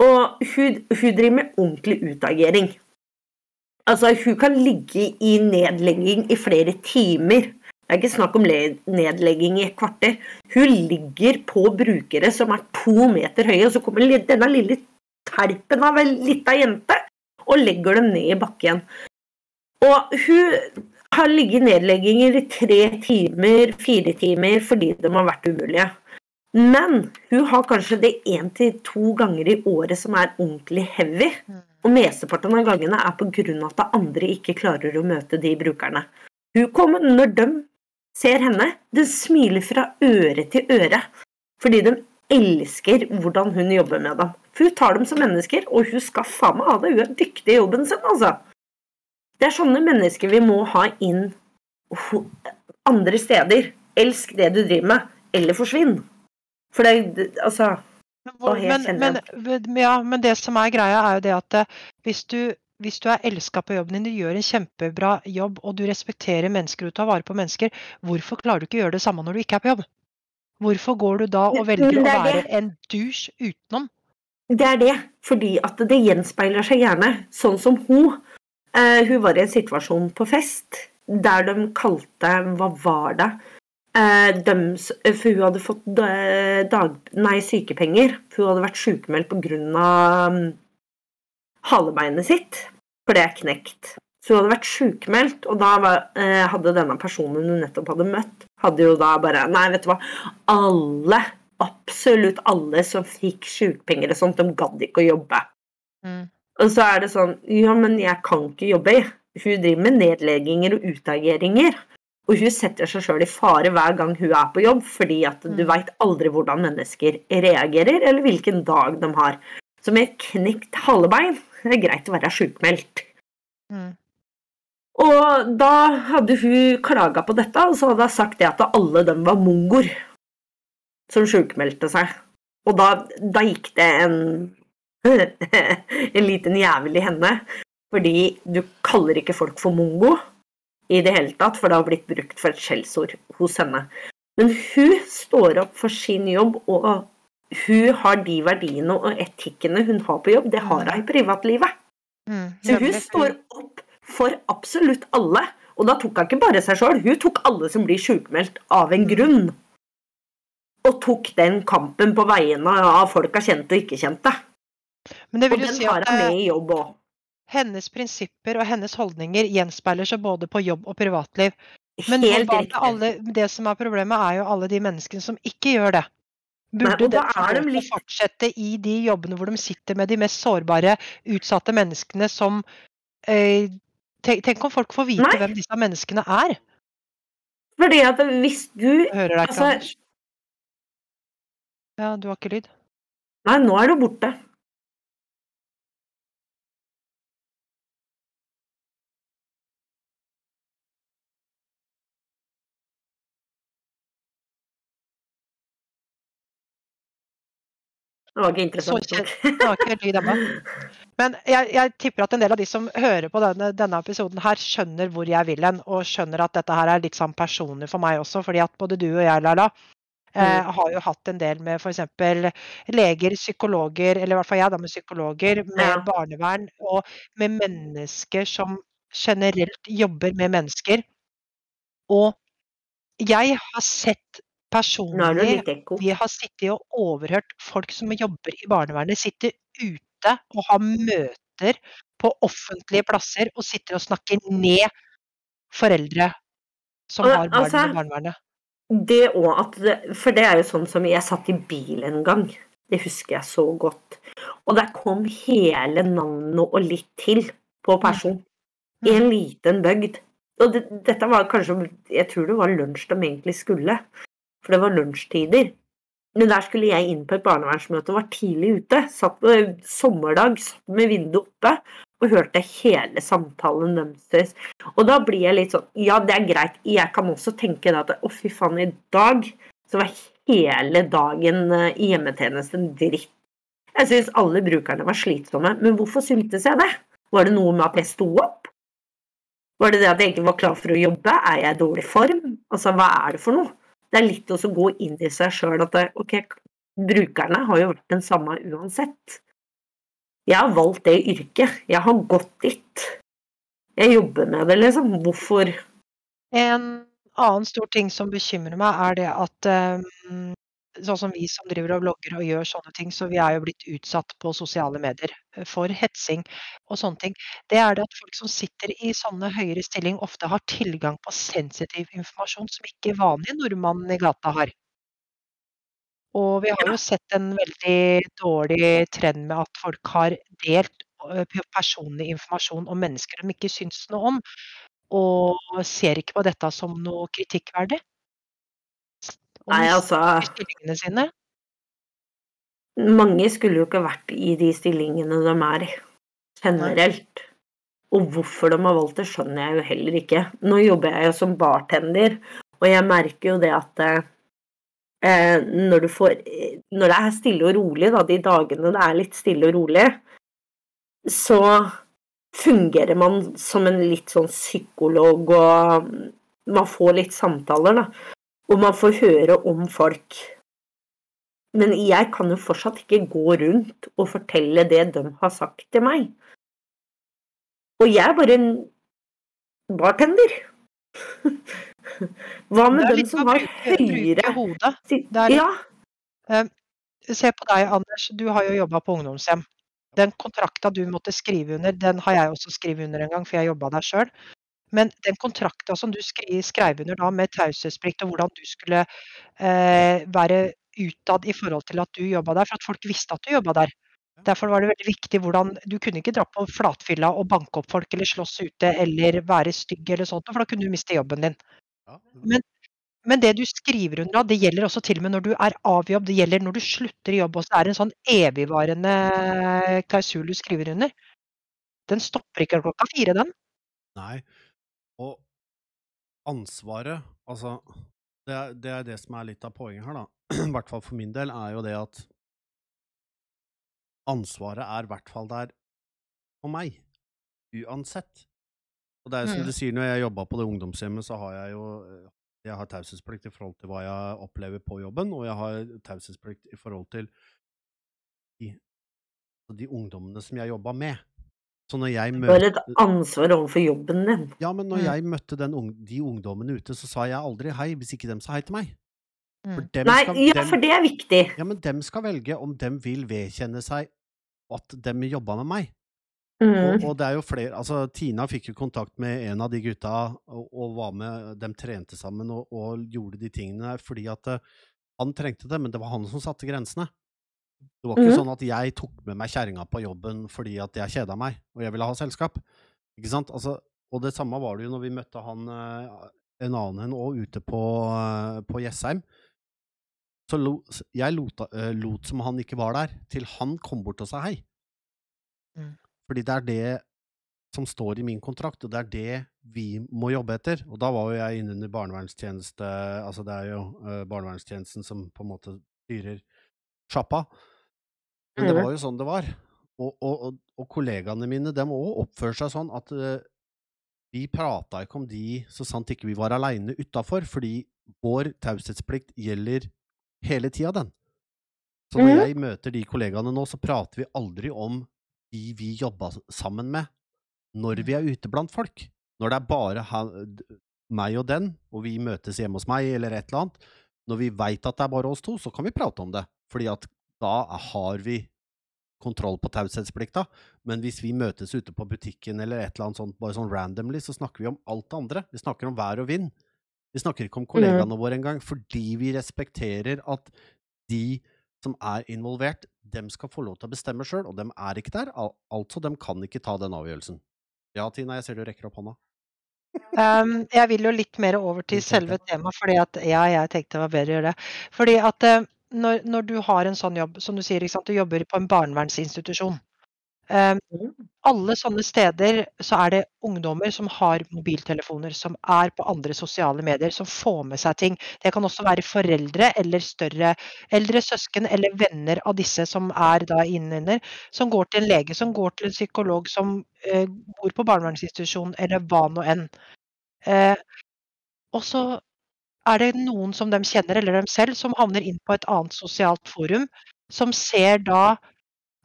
og hun, hun driver med ordentlig utagering. Altså, hun kan ligge i nedlegging i flere timer. Det er ikke snakk om nedlegging i et kvarter. Hun ligger på brukere som er to meter høye, og så kommer denne lille terpen av en lita jente og legger dem ned i bakken. Og hun har ligget nedlegginger i tre timer, fire timer, fordi de har vært umulige. Men hun har kanskje det én til to ganger i året som er ordentlig heavy. Mm. Og mesteparten av gangene er av at andre ikke klarer å møte de brukerne. Hun kommer når de ser henne, de smiler fra øre til øre. Fordi de elsker hvordan hun jobber med dem. For hun tar dem som mennesker, og hun skal faen meg ha det. Hun er dyktig i jobben sin, altså. Det er sånne mennesker vi må ha inn andre steder. Elsk det du driver med, eller forsvinn. For det Altså Men, hvor, men, men, ja, men det som er greia, er jo det at eh, hvis du, hvis du er elska på jobben din, du gjør en kjempebra jobb, og du respekterer mennesker og tar vare på mennesker, hvorfor klarer du ikke å gjøre det samme når du ikke er på jobb? Hvorfor går du da og velger å være det. en douche utenom? Det er det. Fordi at det gjenspeiler seg gjerne. Sånn som hun. Eh, hun var i en situasjon på fest der de kalte Hva var det? Eh, dems, for hun hadde fått eh, dag, nei, sykepenger. For hun hadde vært sykemeldt pga. Um, halebeinet sitt. For det er knekt. Så hun hadde vært sykemeldt, og da var, eh, hadde denne personen hun nettopp hadde møtt, hadde jo da bare Nei, vet du hva. Alle, absolutt alle som fikk sykepenger og sånt, de gadd ikke å jobbe. Mm. Og så er det sånn Ja, men jeg kan ikke jobbe. Hun driver med nedlegginger og utageringer. Og hun setter seg sjøl i fare hver gang hun er på jobb, fordi at du Mm. veit aldri hvordan mennesker reagerer, eller hvilken dag de har. Så med et knekt halebein det er greit å være sjukmeldt. Mm. Og da hadde hun klaga på dette, og så hadde hun sagt det at alle dem var mongoer som sjukmeldte seg. Og da, da gikk det en [LAUGHS] en liten jævel i henne. Fordi du kaller ikke folk for mongo i det hele tatt, for det har blitt brukt for et skjellsord hos henne. Men hun står opp for sin jobb, og hun har de verdiene og etikkene hun har på jobb. Det har hun i privatlivet. Mm. Så hun står opp for absolutt alle. Og da tok hun ikke bare seg sjøl, hun tok alle som blir sjukmeldt av en grunn. Og tok den kampen på vegne av folk hun kjente og ikke kjente. Men det Og vil jo den si at med i jobb òg. hennes prinsipper og hennes holdninger gjenspeiler seg både på jobb og privatliv. Men alle, det som er problemet, er jo alle de menneskene som ikke gjør det. Burde Nei, de litt- fortsette i de jobbene hvor de sitter med de mest sårbare, utsatte menneskene som eh, tenk, tenk om folk får vite Nei. hvem disse menneskene er. Fordi at hvis du hører deg ikke, Altså- Anders. Ja, du har ikke lyd. Nei, nå er du borte. Det var ikke Så interessant kjent. Det var ikke helt ennå. Men jeg, jeg tipper at en del av de som hører på denne, denne episoden her, skjønner hvor jeg vil hen, og skjønner at dette her er litt sånn personlig for meg også, fordi at både du og jeg, Laila, eh, Mm. har jo hatt en del med f.eks. leger, psykologer, eller i hvert fall jeg da med psykologer, med Ja. barnevern, og med mennesker som generelt jobber med mennesker. Og jeg har sett personlig vi har sittet og overhørt folk som jobber i barnevernet, sitte ute og ha møter på offentlige plasser og sitter og snakker ned foreldre som Og, har barn altså, i barnevernet. Det òg at For det er jo sånn som jeg satt i bil en gang. Det husker jeg så godt. Og der kom hele navnet og litt til på person. I en liten bygd. Og det, dette var kanskje Jeg tror det var lunsj de egentlig skulle. For det var lunsjtider. Men der skulle jeg inn på et barnevernsmøte og var tidlig ute. Satt på sommerdag, satt med vinduet oppe og hørte hele samtalen deres. Og da blir jeg litt sånn Ja, det er greit. Jeg kan også tenke at å, fy faen, i dag så var hele dagen eh, i hjemmetjenesten dritt. Jeg syns alle brukerne var slitsomme, men hvorfor syntes jeg det? Var det noe med at jeg sto opp? Var det det at jeg ikke var klar for å jobbe? Er jeg i dårlig form? Altså, hva er det for noe? Det er litt å gå inn i seg sjøl at ok, brukerne har jo vært den samme uansett. Jeg har valgt det yrket. Jeg har gått dit. Jeg jobber med det, liksom. Hvorfor En annen stor ting som bekymrer meg, er det at eh, sånn som vi som driver og blogger og gjør sånne ting, så vi er jo blitt utsatt på sosiale medier eh, for hetsing og sånne ting. Det er det at folk som sitter i sånne høyere stilling, ofte har tilgang på sensitiv informasjon som ikke vanlige nordmannen i gata har. Og vi har jo sett en veldig dårlig trend med at folk har delt eh, personlig informasjon om mennesker de ikke syns noe om, og ser ikke på dette som noe kritikkverdig. Nei, altså stillingene sine. Mange skulle jo ikke vært i de stillingene de er i, generelt. Og hvorfor de har valgt det, skjønner jeg jo heller ikke. Nå jobber jeg jo som bartender, Og jeg merker jo det at eh, når du får Når det er stille og rolig, da, de dagene det er litt stille og rolig, så fungerer man som en litt sånn psykolog, og man får litt samtaler, da. Og man får høre om folk. Men jeg kan jo fortsatt ikke gå rundt og fortelle det de har sagt til meg. Og jeg er bare en bartender. [LAUGHS] Hva med dem som har høyere hodet. litt, Ja. Se på deg, Anders. Du har jo jobba på ungdomshjem. Den kontrakta du måtte skrive under, den har jeg også skrevet under en gang, for jeg jobba der sjøl. Men den kontrakta som du skrev under da med taushetsplikt, og hvordan du skulle eh, være utad i forhold til at du jobba der, for at folk visste at du jobba der. Derfor var det veldig viktig hvordan Du kunne ikke dra på flatfylla og banke opp folk eller slåss ute eller være stygg eller sånt, for da kunne du miste jobben din. Men, men det du skriver under, det gjelder også til og med når du er av jobb. Det gjelder når du slutter i jobb også. Det er en sånn evigvarende klausul du skriver under. Den stopper ikke klokka fire, den. Nei. Og ansvaret, altså det er, det er det som er litt av poenget her, da. [CLEARS THROAT] I hvert fall for min del, er jo det at ansvaret er i hvert fall der for meg. Uansett. Og det er jo som Mm. du sier, når jeg jobba på det ungdomshjemmet, så har jeg jo jeg har taushetsplikt i forhold til hva jeg opplever på jobben, og jeg har taushetsplikt i forhold til de, de ungdommene som jeg jobba med. Så når jeg Du har et ansvar overfor jobben din. Ja, men når Mm. jeg møtte den ung, de ungdommene ute, så sa jeg aldri hei hvis ikke dem sa hei til meg. For Mm. dem Nei, skal, ja, dem, for det er viktig. ja, men dem skal velge om dem vil vedkjenne seg at dem jobba med meg. Mm. Og, og det er jo flere Altså, Tina fikk jo kontakt med en av de gutta og, og var med Dem trente sammen og, og gjorde de tingene fordi at eh, han trengte det, men det var han som satte grensene. Det var ikke Mhm. sånn at jeg tok med meg kjerringa på jobben fordi at jeg kjeda meg og jeg ville ha selskap. Ikke sant? Altså, og det samme var det jo når vi møtte han eh, en annen enn òg ute på, eh, på Jessheim. Så lo, jeg lot, eh, lot som han ikke var der, til han kom bort og sa hei. Mm. Fordi det er det som står i min kontrakt, og det er det vi må jobbe etter. Og da var jo jeg inne under barnevernstjeneste, altså det er jo barnevernstjenesten som på en måte styrer sjappa. Men det Mhm. var jo sånn det var. Og, og, og, kollegaene mine, dem òg oppfører seg sånn at uh, vi prata ikke om de så sant ikke vi var aleine utafor, fordi vår taushetsplikt gjelder hele tida, den. Så når Mhm. jeg møter de kollegaene nå, så prater vi aldri om de vi jobba sammen med, når vi er ute blant folk. Når det er bare meg og den, og vi møtes hjemme hos meg eller et eller annet, når vi veit at det er bare oss to, så kan vi prate om det. Fordi at da har vi kontroll på taushetsplikta. Men hvis vi møtes ute på butikken eller et eller annet sånt, bare sånn randomly, så snakker vi om alt det andre. Vi snakker om vær og vind. Vi snakker ikke om kollegaene våre engang, fordi vi respekterer at de som er involvert, dem skal få lov til å bestemme sjøl, og dem er ikke der. al- Altså, dem kan ikke ta den avgjørelsen. Ja, Tina, jeg ser du rekker opp hånda. Um, jeg vil jo litt mer over til selve temaet, fordi at ja, jeg tenkte det var bedre å gjøre det. Fordi at eh, når, når du har en sånn jobb, som du sier, du jobber på en barnevernsinstitusjon. Um, alle sånne steder så er det ungdommer som har mobiltelefoner, som er på andre sosiale medier, som får med seg ting. Det kan også være foreldre eller større eldre søsken eller venner av disse som er da innunder, som går til en lege, som går til en psykolog, som uh, bor på barnevernsinstitusjon, eller hva nå enn. Uh, og så er det noen som de kjenner, eller dem selv, som havner inn på et annet sosialt forum, som ser da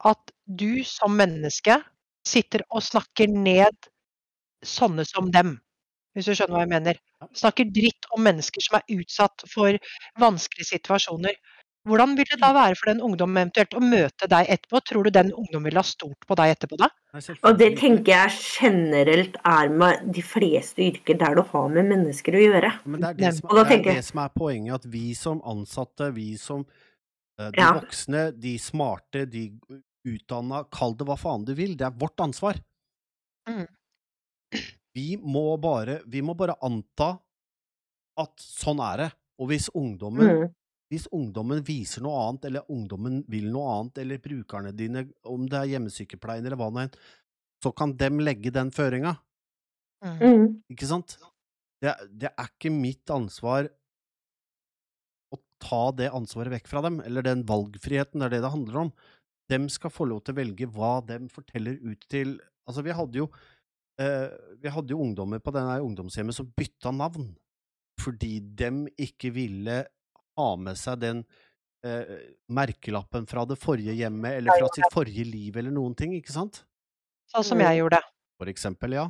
at du som menneske sitter og snakker ned sånne som dem, hvis du skjønner hva jeg mener. Snakker dritt om mennesker som er utsatt for vanskelige situasjoner. Hvordan vil det da være for den ungdommen eventuelt å møte deg etterpå? Tror du den ungdommen vil ha stolt på deg etterpå da? Og det tenker jeg generelt er med de fleste yrker der du har med mennesker å gjøre. Men det er det, som, Og det, er det som er poenget, at vi som ansatte, vi som eh, de Ja. voksne, de smarte, de utdanna, kall det hva faen du vil, det er vårt ansvar. Mm. Vi må bare, vi må bare anta at sånn er det. Og hvis ungdommen, Mm. Hvis ungdommen viser noe annet, eller ungdommen vil noe annet, eller brukerne dine, om det er hjemmesykepleien eller hva nå enn, så kan dem legge den føringa. Mm. Mm. Ikke sant? det, det er ikke mitt ansvar å ta det ansvaret vekk fra dem, eller den valgfriheten, det er det det handler om. Dem skal få lov til å velge hva dem forteller ut til Altså, vi hadde jo, eh, vi hadde jo ungdommer på denne ungdomshjemmet som bytta navn fordi dem ikke ville ha med seg den eh, merkelappen fra det forrige hjemmet eller fra sitt forrige liv eller noen ting, ikke sant? Sånn som jeg gjorde. For eksempel, ja.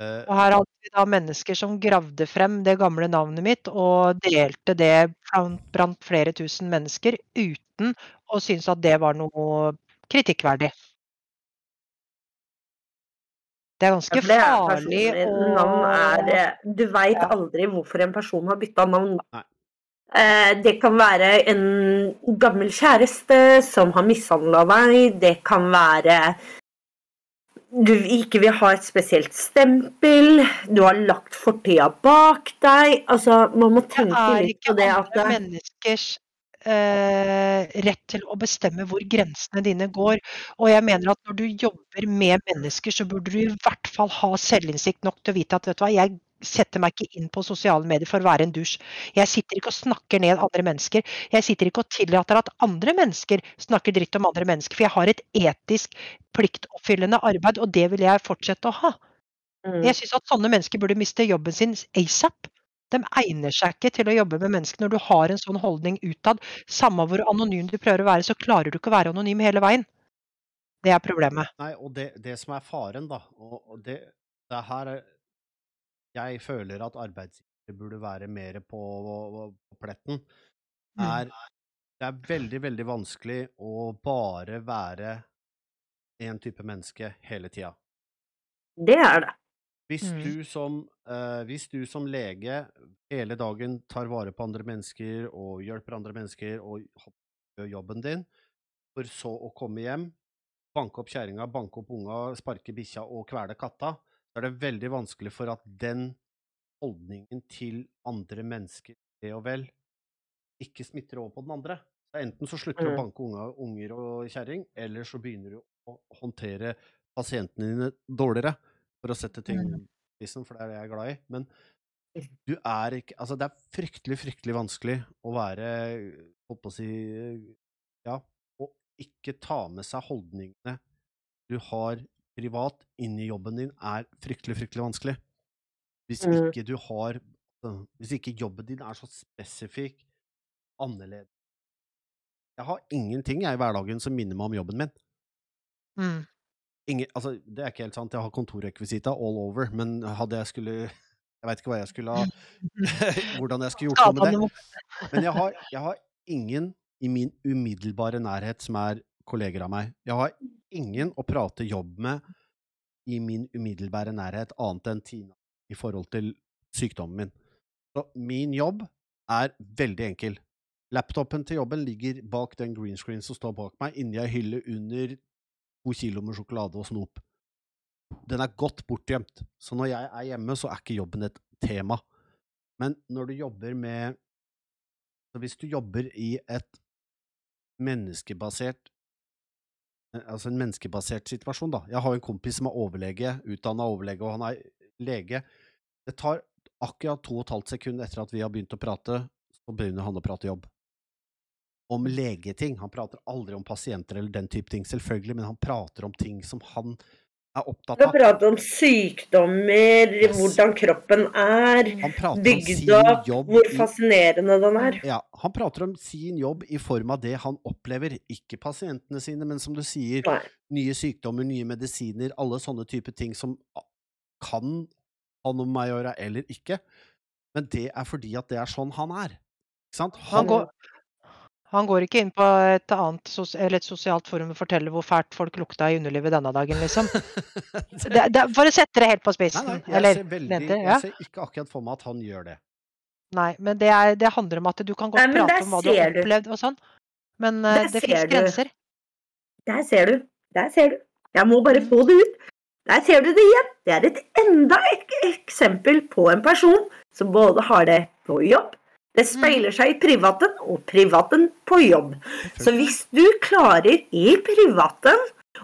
Eh, Og her hadde vi da mennesker som gravde frem det gamle navnet mitt og delte det blant, flere tusen mennesker uten å synes at det var noe kritikkverdig. Det er ganske er farlig å eh, Du veit aldri hvorfor en person har bytta navn. Nei. Eh, Det kan være en gammel kjæreste som har mishandla deg. Det kan være du ikke vil ha et spesielt stempel. Du har lagt fortida bak deg. Altså, man må tenke er litt på det andre at menneskers eh, rett til å bestemme hvor grensene dine går. Og jeg mener at når du jobber med mennesker, så burde du i hvert fall ha selvinnsikt nok til å vite at vet du hva, jeg setter meg ikke inn på sosiale medier for å være en dusj. Jeg sitter ikke og snakker ned andre mennesker. Jeg sitter ikke og tillater at andre mennesker snakker dritt om andre mennesker. For jeg har et etisk pliktoppfyllende arbeid, og det vil jeg fortsette å ha. Mm. Jeg syns at sånne mennesker burde miste jobben sin asap. De egner seg ikke til å jobbe med mennesker når du har en sånn holdning utad. Samme hvor anonym du prøver å være, så klarer du ikke å være anonym hele veien. Det er problemet. Nei, og det, det som er faren, da, og, det, det her er Jeg føler at arbeidsgivere burde være mer på, på pletten. Mm. Er Det er veldig, veldig vanskelig å bare være én type menneske hele tida. Det er det. Hvis Mm. du som, uh, hvis du som lege hele dagen tar vare på andre mennesker og hjelper andre mennesker og gjør jobben din, for så å komme hjem, banke opp kjerringa, banke opp unga, sparke bikkja og kvele katta, så er det veldig vanskelig for at den holdningen til andre mennesker, det og vel, ikke smitter over på den andre. Så enten så slutter du å Mm. banke unga, unger og kjerring, eller så begynner du å håndtere pasientene dine dårligere, for å sette ting Mm. i spissen, for det er det jeg er glad i. Men du er ikke Altså, det er fryktelig, fryktelig vanskelig å være Holdt på å si Ja, å ikke ta med seg holdningene du har privat inn i jobben din, er fryktelig, fryktelig vanskelig. Hvis Mm. ikke du har øh, Hvis ikke jobben din er så spesifikk annerledes Jeg har ingenting jeg i hverdagen som minner meg om jobben min. Mm. Ingen, altså, det er ikke helt sant, jeg har kontorrekvisita all over, men hadde jeg skulle Jeg veit ikke hva jeg skulle ha [LAUGHS] Hvordan jeg skulle gjort noe med det. Men jeg har, jeg har ingen i min umiddelbare nærhet som er kolleger av meg. Jeg har ingen å prate jobb med i min umiddelbare nærhet, annet enn Tina, i forhold til sykdommen min. Så min jobb er veldig enkel. Laptopen til jobben ligger bak den green screen som står bak meg, inni ei hylle under to kilo med sjokolade og snop. Den er godt bortgjemt, så når jeg er hjemme, så er ikke jobben et tema. Men når du jobber med så Hvis du jobber i et menneskebasert Altså en menneskebasert situasjon, da. Jeg har en kompis som er overlege, utdanna overlege, og han er lege. Det tar akkurat to og et halvt sekund etter at vi har begynt å prate, så begynner han å prate jobb. Om legeting. Han prater aldri om pasienter eller den type ting, selvfølgelig, men han prater om ting som han er opptatt av. Han prater om sykdommer, Yes. hvordan kroppen er, bygd opp, hvor i fascinerende den er. Ja, han prater om sin jobb i form av det han opplever, ikke pasientene sine, men som du sier, Nei. nye sykdommer, nye medisiner, alle sånne type ting som kan ha noe med meg å gjøre eller ikke. Men det er fordi at det er sånn han er. Han går, han går ikke inn på et annet sos eller et sosialt forum og forteller hvor fælt folk lukta i underlivet denne dagen, liksom. [LAUGHS] Det, det, for å sette det helt på spissen. nei, jeg eller, ser, veldig, jenter, ja. jeg ser ikke akkurat for meg at han gjør det. Nei, men det, er, det handler om at du kan godt Nei, prate om hva du har opplevd og sånn, men uh, det ser fins grenser. Der ser du. Der ser du. Jeg må bare få det ut. Der ser du det igjen. Det er et enda et eksempel på en person som både har det på jobb, det speiler seg i privaten, og privaten på jobb. Så hvis du klarer i privaten,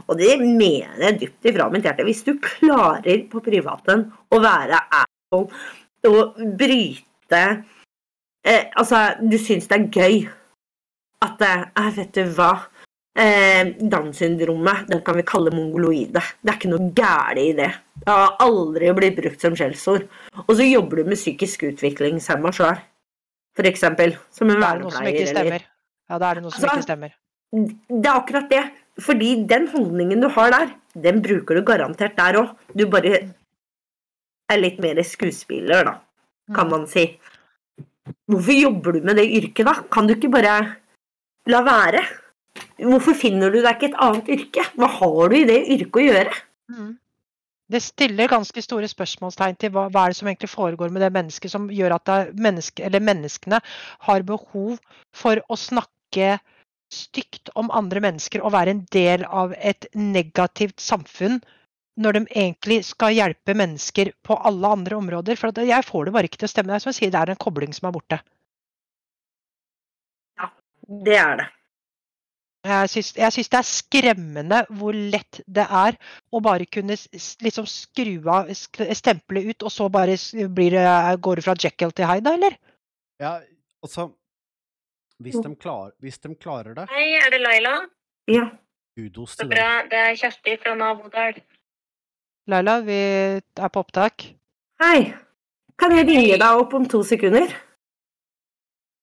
og det mener jeg dypt ifra mitt hjerte, hvis du klarer på privaten å være asshole, å bryte eh, Altså, du syns det er gøy at eh, Vet du hva? Eh, Down-syndromet den kan vi kalle mongoloide. Det er ikke noe galt i det. Det har aldri blitt brukt som skjellsord. Og så jobber du med psykisk utviklingshemma sjøl, for eksempel. Som en er vernepleier eller. Ja, da er det noe som Altså, ikke stemmer. Det er akkurat det. Fordi den holdningen du har der, den bruker du garantert der òg. Du bare er litt mer skuespiller, da, kan man si. Hvorfor jobber du med det yrket, da? Kan du ikke bare la være? Hvorfor finner du deg ikke et annet yrke? Hva har du i det yrket å gjøre? Mm. Det stiller ganske store spørsmålstegn til hva, hva er det som egentlig foregår med det mennesket som gjør at menneske, menneskene har behov for å snakke stygt om andre mennesker og være en del av et negativt samfunn, når de egentlig skal hjelpe mennesker på alle andre områder. For jeg får det bare ikke til å stemme. Det er som jeg sier, det er en kobling som er borte. Ja, Det er det. Jeg syns, jeg syns det er skremmende hvor lett det er å bare kunne liksom skru av, stempelet ut, og så bare blir det, går det fra Jekyll til Hyde, eller? Ja, altså Hvis de, klar, hvis de klarer det, Hei, er det Laila? Ja. Udos til bra. Det er Kjersti fra Nabodal. Laila, vi er på opptak. Hei. Kan jeg ringe deg opp om to sekunder?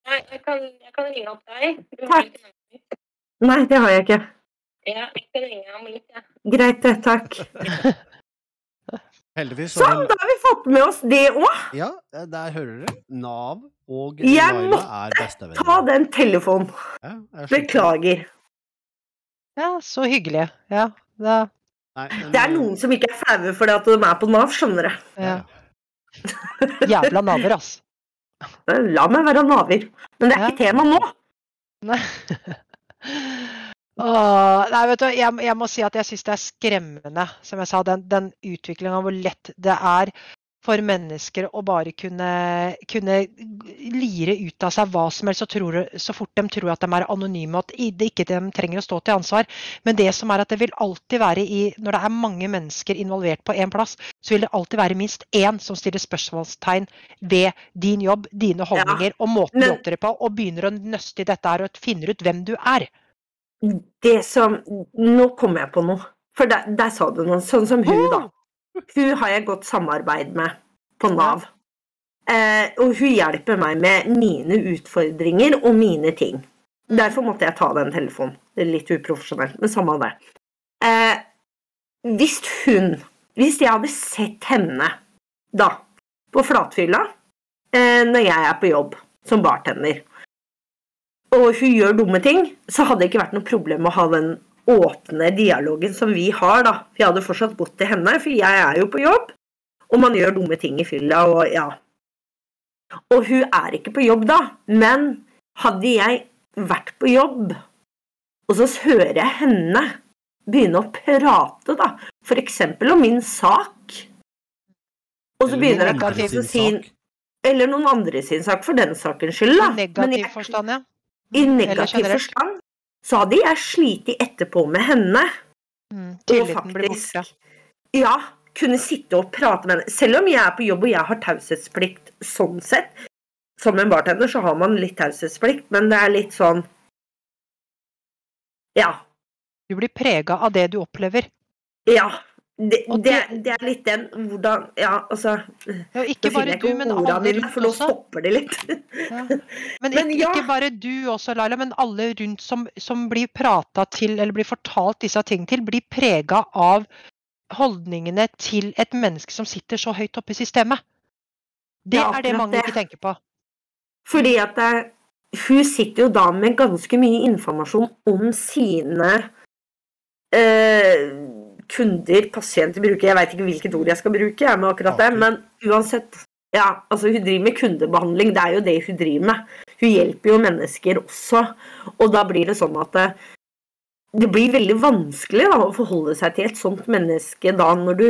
Nei, Jeg kan, jeg kan ringe opp deg. Du Takk. Nei, det har jeg ikke. Ja, jeg skal ringe om litt, jeg. Greit, det. Takk. [LAUGHS] Heldigvis så Sånn, da har vi fått med oss det òg! Ja, der hører dere. Nav og Jeg Laila måtte er Ta den telefonen. Ja. Beklager. Ja, så hyggelig. Ja, da, Nei, men, Det er noen som ikke er flaue fordi at de er på Nav, skjønner du. ja. [LAUGHS] Jævla naver, ass. La meg være naver. Men det er Ja. ikke tema nå. Nei. [LAUGHS] Åh, nei, vet du, jeg, jeg må si at jeg syns det er skremmende, som jeg sa, den, den utviklinga hvor lett det er for mennesker å bare kunne, kunne lire ut av seg hva som helst så, tror, så fort de tror at de er anonyme, og at de ikke de trenger å stå til ansvar. Men det som er at det vil alltid være i Når det er mange mennesker involvert på én plass, så vil det alltid være minst én som stiller spørsmålstegn ved din jobb, dine holdninger og måten du opptrer på, og begynner å nøste i dette her og finner ut hvem du er. Det som Nå kom jeg på noe. For der, der sa du noe. Sånn som hun, da. Hun har jeg godt samarbeid med på Nav. Eh, og hun hjelper meg med mine utfordringer og mine ting. Derfor måtte jeg ta den telefonen. Det er litt uprofesjonelt, men samme av det. Eh, hvis hun Hvis jeg hadde sett henne da, på flatfylla, eh, når jeg er på jobb som bartender, og hun gjør dumme ting, så hadde det ikke vært noe problem å ha den åpne dialogen som vi har, da. For jeg hadde fortsatt gått til henne, for jeg er jo på jobb, og man gjør dumme ting i fylla, og ja. Og hun er ikke på jobb da, men hadde jeg vært på jobb, og så hører jeg henne begynne å prate, da, eksempel om min sak, og så begynner jeg kanskje sin å si. Eller noen andre sin sak, for den sakens skyld, da. I negativ forstand, ja. I negativ forstand, så hadde jeg slitt etterpå med henne. Mm. Og faktisk. Ja, kunne sitte og prate med henne. Selv om jeg er på jobb og jeg har taushetsplikt sånn sett. Som en bartender så har man litt taushetsplikt, men det er litt sånn Ja. Du blir prega av det du opplever. Ja. Det, det, det- er litt den hvordan Ja, altså Ja, ikke bare du, men alle rundt for nå stopper det litt. Ja. [LAUGHS] Men, Men ikke, ja. ikke bare du også, Laila, men alle rundt som, som blir prata til eller blir fortalt disse tingene til, blir prega av holdningene til et menneske som sitter så høyt oppe i systemet. Det er det mange ikke tenker på. Fordi at det, hun sitter jo da med ganske mye informasjon om sine eh, kunder, pasienter, bruker Jeg veit ikke hvilket ord jeg skal bruke, jeg, med akkurat det, men uansett ja, altså Hun driver med kundebehandling, det er jo det hun driver med. Hun hjelper jo mennesker også, og da blir det sånn at det, det blir veldig vanskelig da, å forholde seg til et sånt menneske da når du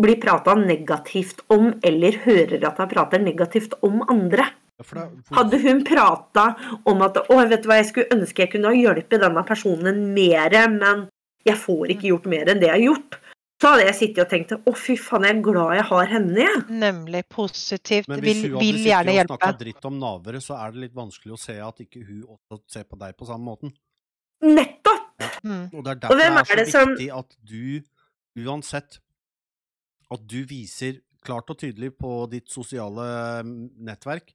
blir prata negativt om, eller hører at han prater negativt om andre. Hadde hun prata om at å, vet du hva, jeg skulle ønske jeg kunne ha hjulpet denne personen mer, men jeg får ikke gjort mer enn det jeg har gjort, så hadde jeg sittet og tenkt å fy faen, jeg er glad jeg har henne, jeg. Nemlig positivt. Men hvis Vil, hun hadde vil gjerne sittet og snakka dritt om navere, så er det litt vanskelig å se at ikke hun også ser på deg på samme måten. Nettopp! Mm. Og det er derfor det er så det som- viktig at du, uansett At du viser klart og tydelig på ditt sosiale mm, nettverk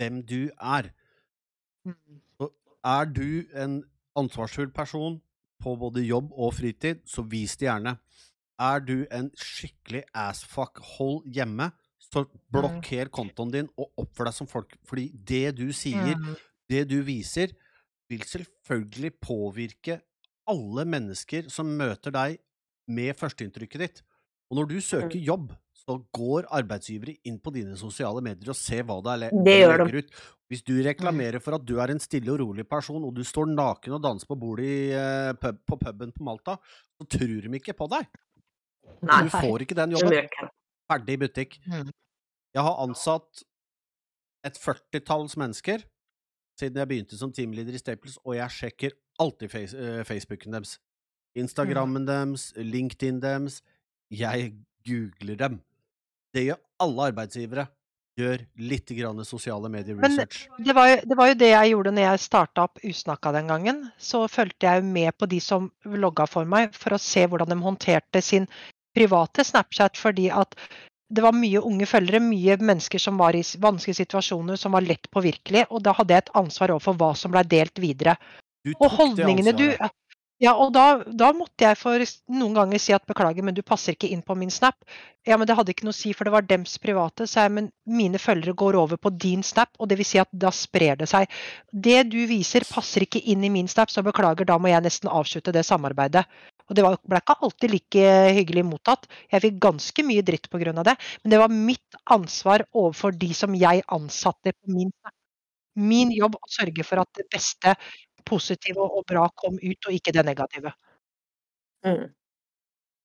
hvem du er. Mm. Er du en ansvarsfull person på både jobb og fritid, så vis det gjerne. Er du en skikkelig assfuck, hold hjemme, så blokker kontoen din og oppfør deg som folk. Fordi det du sier, Mm. det du viser, vil selvfølgelig påvirke alle mennesker som møter deg med førsteinntrykket ditt. Og når du søker jobb, så går arbeidsgivere inn på dine sosiale medier og ser hva det er Det gjør legger ut. Hvis du reklamerer for at du er en stille og rolig person, og du står naken og danser på bordet i, eh, pub, på puben på Malta, så tror de ikke på deg. Nei, Du får ikke den jobben. Ferdig i. Butikk. Mm. Jeg har ansatt et førtitalls mennesker siden jeg begynte som teamleader i Staples, og jeg sjekker alltid face, eh, Facebooken deres. Instagrammen deres, LinkedIn deres. Jeg googler dem. Det gjør alle arbeidsgivere. Gjør litt sosiale medier-research. det var, jo, det var jo det jeg gjorde når jeg starta opp Usnakka den gangen. Så fulgte jeg med på de som logga for meg, for å se hvordan de håndterte sin private Snapchat. Fordi at det var mye unge følgere, mye mennesker som var i vanskelige situasjoner, som var lett påvirkelige. Og da hadde jeg et ansvar overfor hva som blei delt videre. Du Og tok det holdningene du ansvaret. Ja, og da, da måtte jeg for noen ganger si at beklager, men du passer ikke inn på min snap. Ja, men det hadde ikke noe å si, for det var dems private. Så jeg, men mine følgere går over på din snap, og det vil si at da sprer det seg. Det du viser passer ikke inn i min snap, så beklager, da må jeg nesten avslutte det samarbeidet. Og det ble ikke alltid like hyggelig mottatt. Jeg fikk ganske mye dritt pga. det, men det var mitt ansvar overfor de som jeg ansatte på min snap. Min jobb å sørge for at det beste positive og bra kom ut, og ikke det negative. Mm.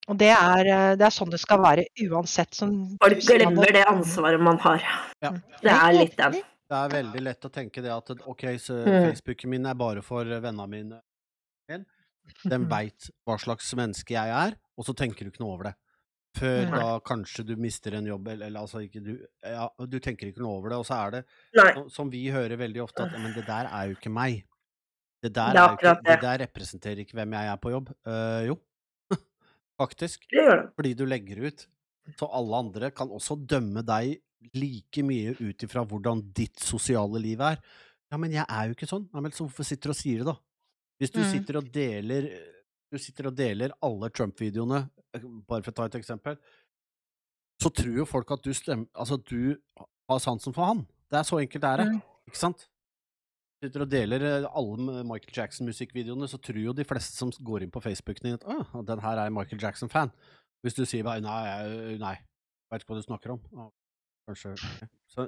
Og det er, eh, det er sånn det skal være uansett. Som Folk glemmer det ansvaret man har. Ja. Det er litt den. Det er veldig lett å tenke det at ok, så Mm. Facebooken min er bare for vennene mine. Den Mhm. veit hva slags menneske jeg er, og så tenker du ikke noe over det. Før Nei. da kanskje du mister en jobb, eller, eller altså ikke du Ja, du tenker ikke noe over det, og så er det Nei. som vi hører veldig ofte at men det der er jo ikke meg. Det der, Det er akkurat det det. der representerer ikke hvem jeg er på jobb. Uh, jo, [LAUGHS] faktisk. Det gjør det. Fordi du legger ut. Så alle andre kan også dømme deg like mye ut ifra hvordan ditt sosiale liv er. Ja, men jeg er jo ikke sånn. Ja, men så hvorfor sitter du og sier det, da? Hvis du Mm. sitter og deler Du sitter og deler alle Trump-videoene, eh, bare for å ta et eksempel, så tror jo folk at du stemmer Altså, du har sansen for han. Det er så enkelt det er. Mm. Ikke sant? Sitter og deler eh, alle Michael Jackson-musikkvideoene, så tror jo de fleste som går inn på Facebooken din, at ah, den her er Michael Jackson-fan. Hvis du sier bare nei, nei, veit ikke hva du snakker om. Kanskje. Så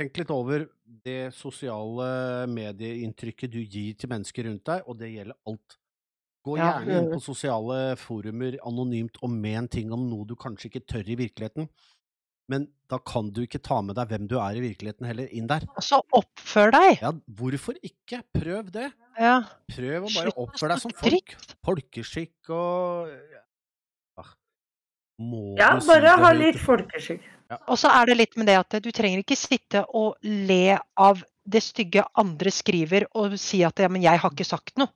tenk litt over det sosiale medieinntrykket du gir til mennesker rundt deg, og det gjelder alt. Gå gjerne inn på sosiale forumer anonymt og men ting om noe du kanskje ikke tør i virkeligheten. Men da kan du ikke ta med deg hvem du er i virkeligheten heller, inn der. Altså, så oppfør deg! Ja, hvorfor ikke? Prøv det. Ja. Prøv å bare Slutt oppføre deg som folk. Folkeskikk og ja. Må Ja, bare ha litt folkeskikk. Og så er det litt med det at du trenger ikke sitte og le av det stygge andre skriver og si at ja, men jeg har ikke sagt noe.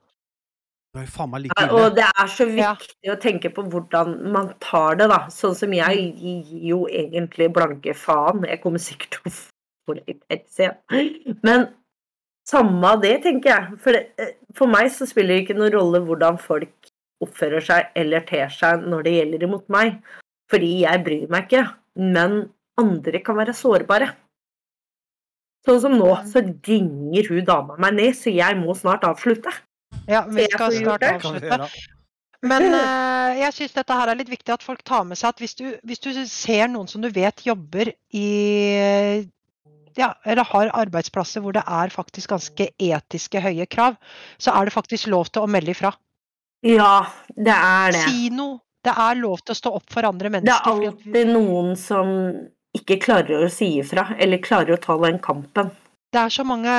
Du faen meg like ille. Og det er så Ja. viktig å tenke på hvordan man tar det, da. Sånn som jeg gir jo egentlig blanke faen. Jeg kommer sikkert til å få litt hets igjen. Men samme av det, tenker jeg. For, det, eh, for meg så spiller det ikke noen rolle hvordan folk oppfører seg eller ter seg når det gjelder imot meg. Fordi jeg bryr meg ikke. Men andre kan være sårbare. Sånn som nå, så ringer hun dama meg ned, så jeg må snart avslutte. Ja, vi skal snart avslutte. Men eh, jeg syns dette her er litt viktig at folk tar med seg at hvis du, hvis du ser noen som du vet jobber i ja, eller har arbeidsplasser hvor det er faktisk ganske etiske høye krav, så er det faktisk lov til å melde ifra. Ja, det er det. Si noe. Det er lov til å stå opp for andre mennesker. Det er alltid noen som ikke klarer å si ifra, eller klarer å ta den kampen. det er så mange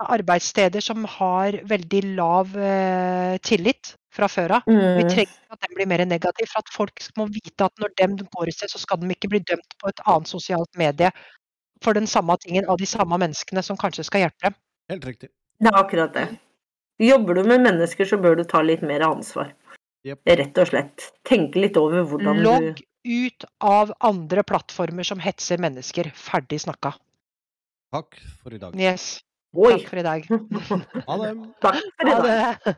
arbeidssteder som har veldig lav eh, tillit fra før av. Vi Mm. trenger ikke at den blir mer negativ, for at folk må vite at når de går et sted, så skal de ikke bli dømt på et annet sosialt medie for den samme tingen av de samme menneskene som kanskje skal hjelpe dem. Helt riktig. Det er akkurat det. Jobber du med mennesker, så bør du ta litt mer ansvar. Yep. Rett og slett. Tenke litt over hvordan du Logg ut av andre plattformer som hetser mennesker. Ferdig snakka. Takk for i dag. Yes. Oi! Takk for i dag. [LAUGHS] Ha det. Takk for i dag.